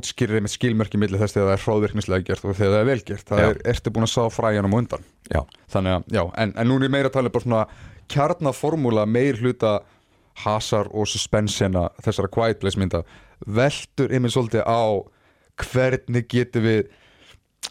[SPEAKER 3] útskýrir einmitt skilmerki milli þess þegar það er hróðvirknislega gert og þegar það er vel gert. Það
[SPEAKER 1] Já.
[SPEAKER 3] er, ertu búin að sá fræjanum undan?
[SPEAKER 1] Já,
[SPEAKER 3] þannig að, já, en, en nú er meira að tala bara svona kjarnaformúla meir hluta hasar og suspensina þessara quiet place mynda veltur einmitt svolítið á hvernig getum við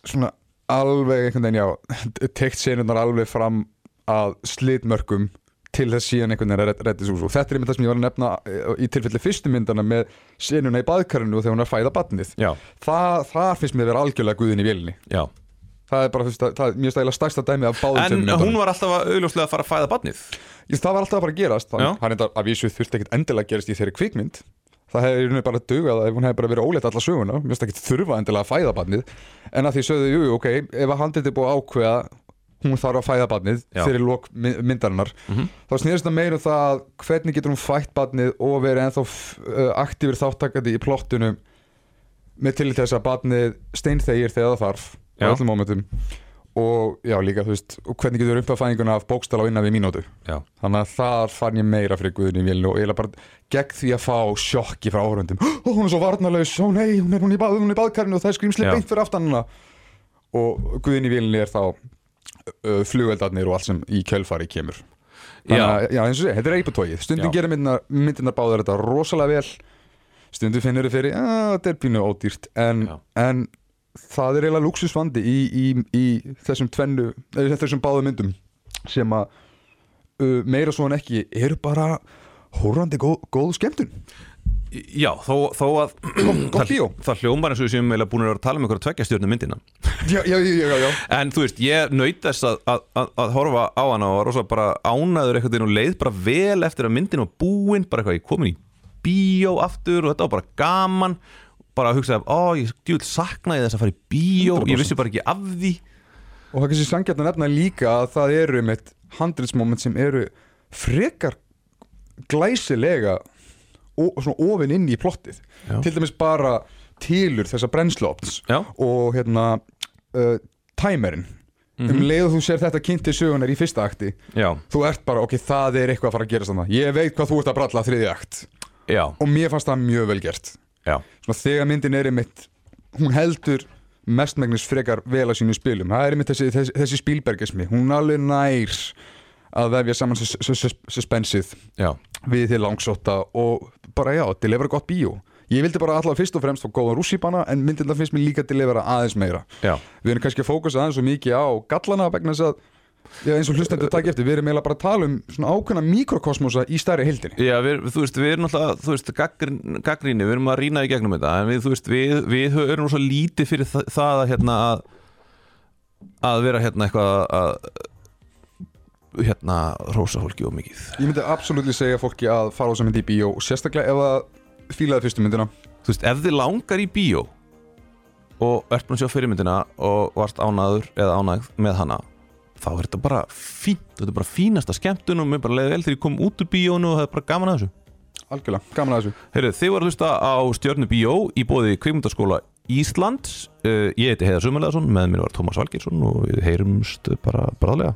[SPEAKER 3] svona alveg einhvern veginn já tekt senurnar alveg fram að slitmörkum til þess síðan einhvern veginn að reddi og þetta er einmitt það sem ég var að nefna eh, í tilfelli fyrstu myndana með senuna í baðkarinu og þegar hún er að fæða badnið
[SPEAKER 1] já,
[SPEAKER 3] það, það finnst mér vera algjörlega guðin í vélinni.
[SPEAKER 1] Já.
[SPEAKER 3] Það er bara þú veist, það, það er mjög stæla stærsta dæmi af báðum
[SPEAKER 1] En
[SPEAKER 3] tveimur myndunum.
[SPEAKER 1] hún var alltaf að augljóslega að fara að fæða badnið
[SPEAKER 3] Ég, það var alltaf að fara að gerast. Hann er að vísu þurfti ekkert endilega að gerast í þeirri kvikmynd það hefði bara dugað ef hún hefði bara verið óleitt alla söguna mér finnst ekki þurfa endilega að fæða barnið en að því sögðu, jú, jú, ok, ef að handið er búið að ákveða hún þarf að fæða barnið fyrir lok my- myndarinnar
[SPEAKER 1] Mhm.
[SPEAKER 3] þá snýrst það meira um það hvernig getur hún fætt barnið og verið ennþá uh, aktífur þáttakandi í plottunum með til þess að barnið steinþegir þegar það þarf á öllum mómentum og já líka þú veist og hvernig getur uppafæðinguna af bókstala á innan við mínútu?
[SPEAKER 1] Já,
[SPEAKER 3] þannig að þar fann ég meira fyrir Guðni Vélni og eiginlega bara gegn því að fá sjokki frá áhörundum ó hún er svo varnarlaus, ó nei, hún er hún í, bað, í baðkarinu og það er skrýmsli
[SPEAKER 1] Já.
[SPEAKER 3] beint fyrir aftan hana. Og Guðni Vélni er þá uh, flugveldarnir og allt sem í kjölfari kemur. Þannig
[SPEAKER 1] já,
[SPEAKER 3] að, já eins og sé, þetta er eipatóið stundum
[SPEAKER 1] Já.
[SPEAKER 3] gerir myndirnar báðar þetta rosalega vel. Stundum finnur þið fyrir að þetta er pínu ódýrt. En,
[SPEAKER 1] Já.
[SPEAKER 3] en það er eiginlega luxusvandi í, í, í þessum tvennu eða þessum báðu myndum sem að uh, meira svo en ekki eru bara hórandi góð, góð skemmtun.
[SPEAKER 1] Já þó, þó að það, það hljómar eins og við séum eiginlega búin að tala um einhverja tveggja stjórnum myndina.
[SPEAKER 3] Já, já, já, já, já.
[SPEAKER 1] En þú veist, ég þess að, að, að, að horfa á hana og var rosa bara ánaður veginn og leið bara vel eftir að myndin var búin, bara eitthvað, ég komin í bíó aftur og þetta var bara gaman bara að hugsa, ó, ég saknaði þess að fara í bíó,
[SPEAKER 3] 100%.
[SPEAKER 1] ég vissi bara ekki af því.
[SPEAKER 3] Og það er kannski sangjarn að nefna líka að það eru með handritsmoment sem eru frekar glæsilega og svona ofin inn í plottið.
[SPEAKER 1] Já.
[SPEAKER 3] til dæmis bara tilur þessa brennsluopns
[SPEAKER 1] Já,
[SPEAKER 3] og hérna uh, tæmerinn. Um leið og þú sér þetta kynnt til sögunar í fyrsta akti
[SPEAKER 1] já,
[SPEAKER 3] þú ert bara, ok, það er eitthvað að fara að gera þannig ég veit hvað þú ert að bralla þriði akt.
[SPEAKER 1] Já,
[SPEAKER 3] og mér fannst það mjög vel gert svona þegar myndin er einmitt hún heldur mestmægnis frekar vel að sínu spilum. Það er einmitt þessi, þessi, þessi spílbergismi hún alveg nær að vefja saman sus- sus- sus- suspensið við til langsóta og bara já, delivera gott bíó. Ég vildi bara allavega fyrst og fremst fá góðan rússíbana en myndin það finnst mér líka að delivera aðeins meira.
[SPEAKER 1] Já,
[SPEAKER 3] við erum kannski að fókusa aðeins svo mikið á gallana vegna þess að já, eins og hlustendur takk eftir, við erum eiginlega bara að tala um svona ákveðna mikrokosmosa í stærri hildinni
[SPEAKER 1] Já, við, þú veist, við erum náttúrulega, þú veist, gaggrín- gaggríni, við erum að rýna í gegnum þetta, en við, þú veist, við, við erum svo lítið fyrir það, það að, hérna, að, að vera, hérna, eitthvað að, hérna, rósa fólki og mikið.
[SPEAKER 3] ég myndi absolutt segja fólki að fara á þess að myndi í bíó sérstaklega ef að fílaði fyrstu myndina
[SPEAKER 1] Þú veist, ef þið langar í bíó og ert búin að sjá fyrirmyndina og varst ánaður eða ánægð með hana, þá er þetta bara fínt, þetta er bara fínasta skemmtun og mér bara leiði vel þegar ég kom út úr bíónu og það er bara gaman að þessu.
[SPEAKER 3] algjörlega, gaman að þessu.
[SPEAKER 1] Heyrðu, þið voru að hlusta á Stjörnu Bíó í bóði Kvikmyndaskóla Íslands. Uh, Ég heiti Heiðar Sumarleðarsson, með mér var Tómas Valgeirsson og við heyrumst bara bráðlega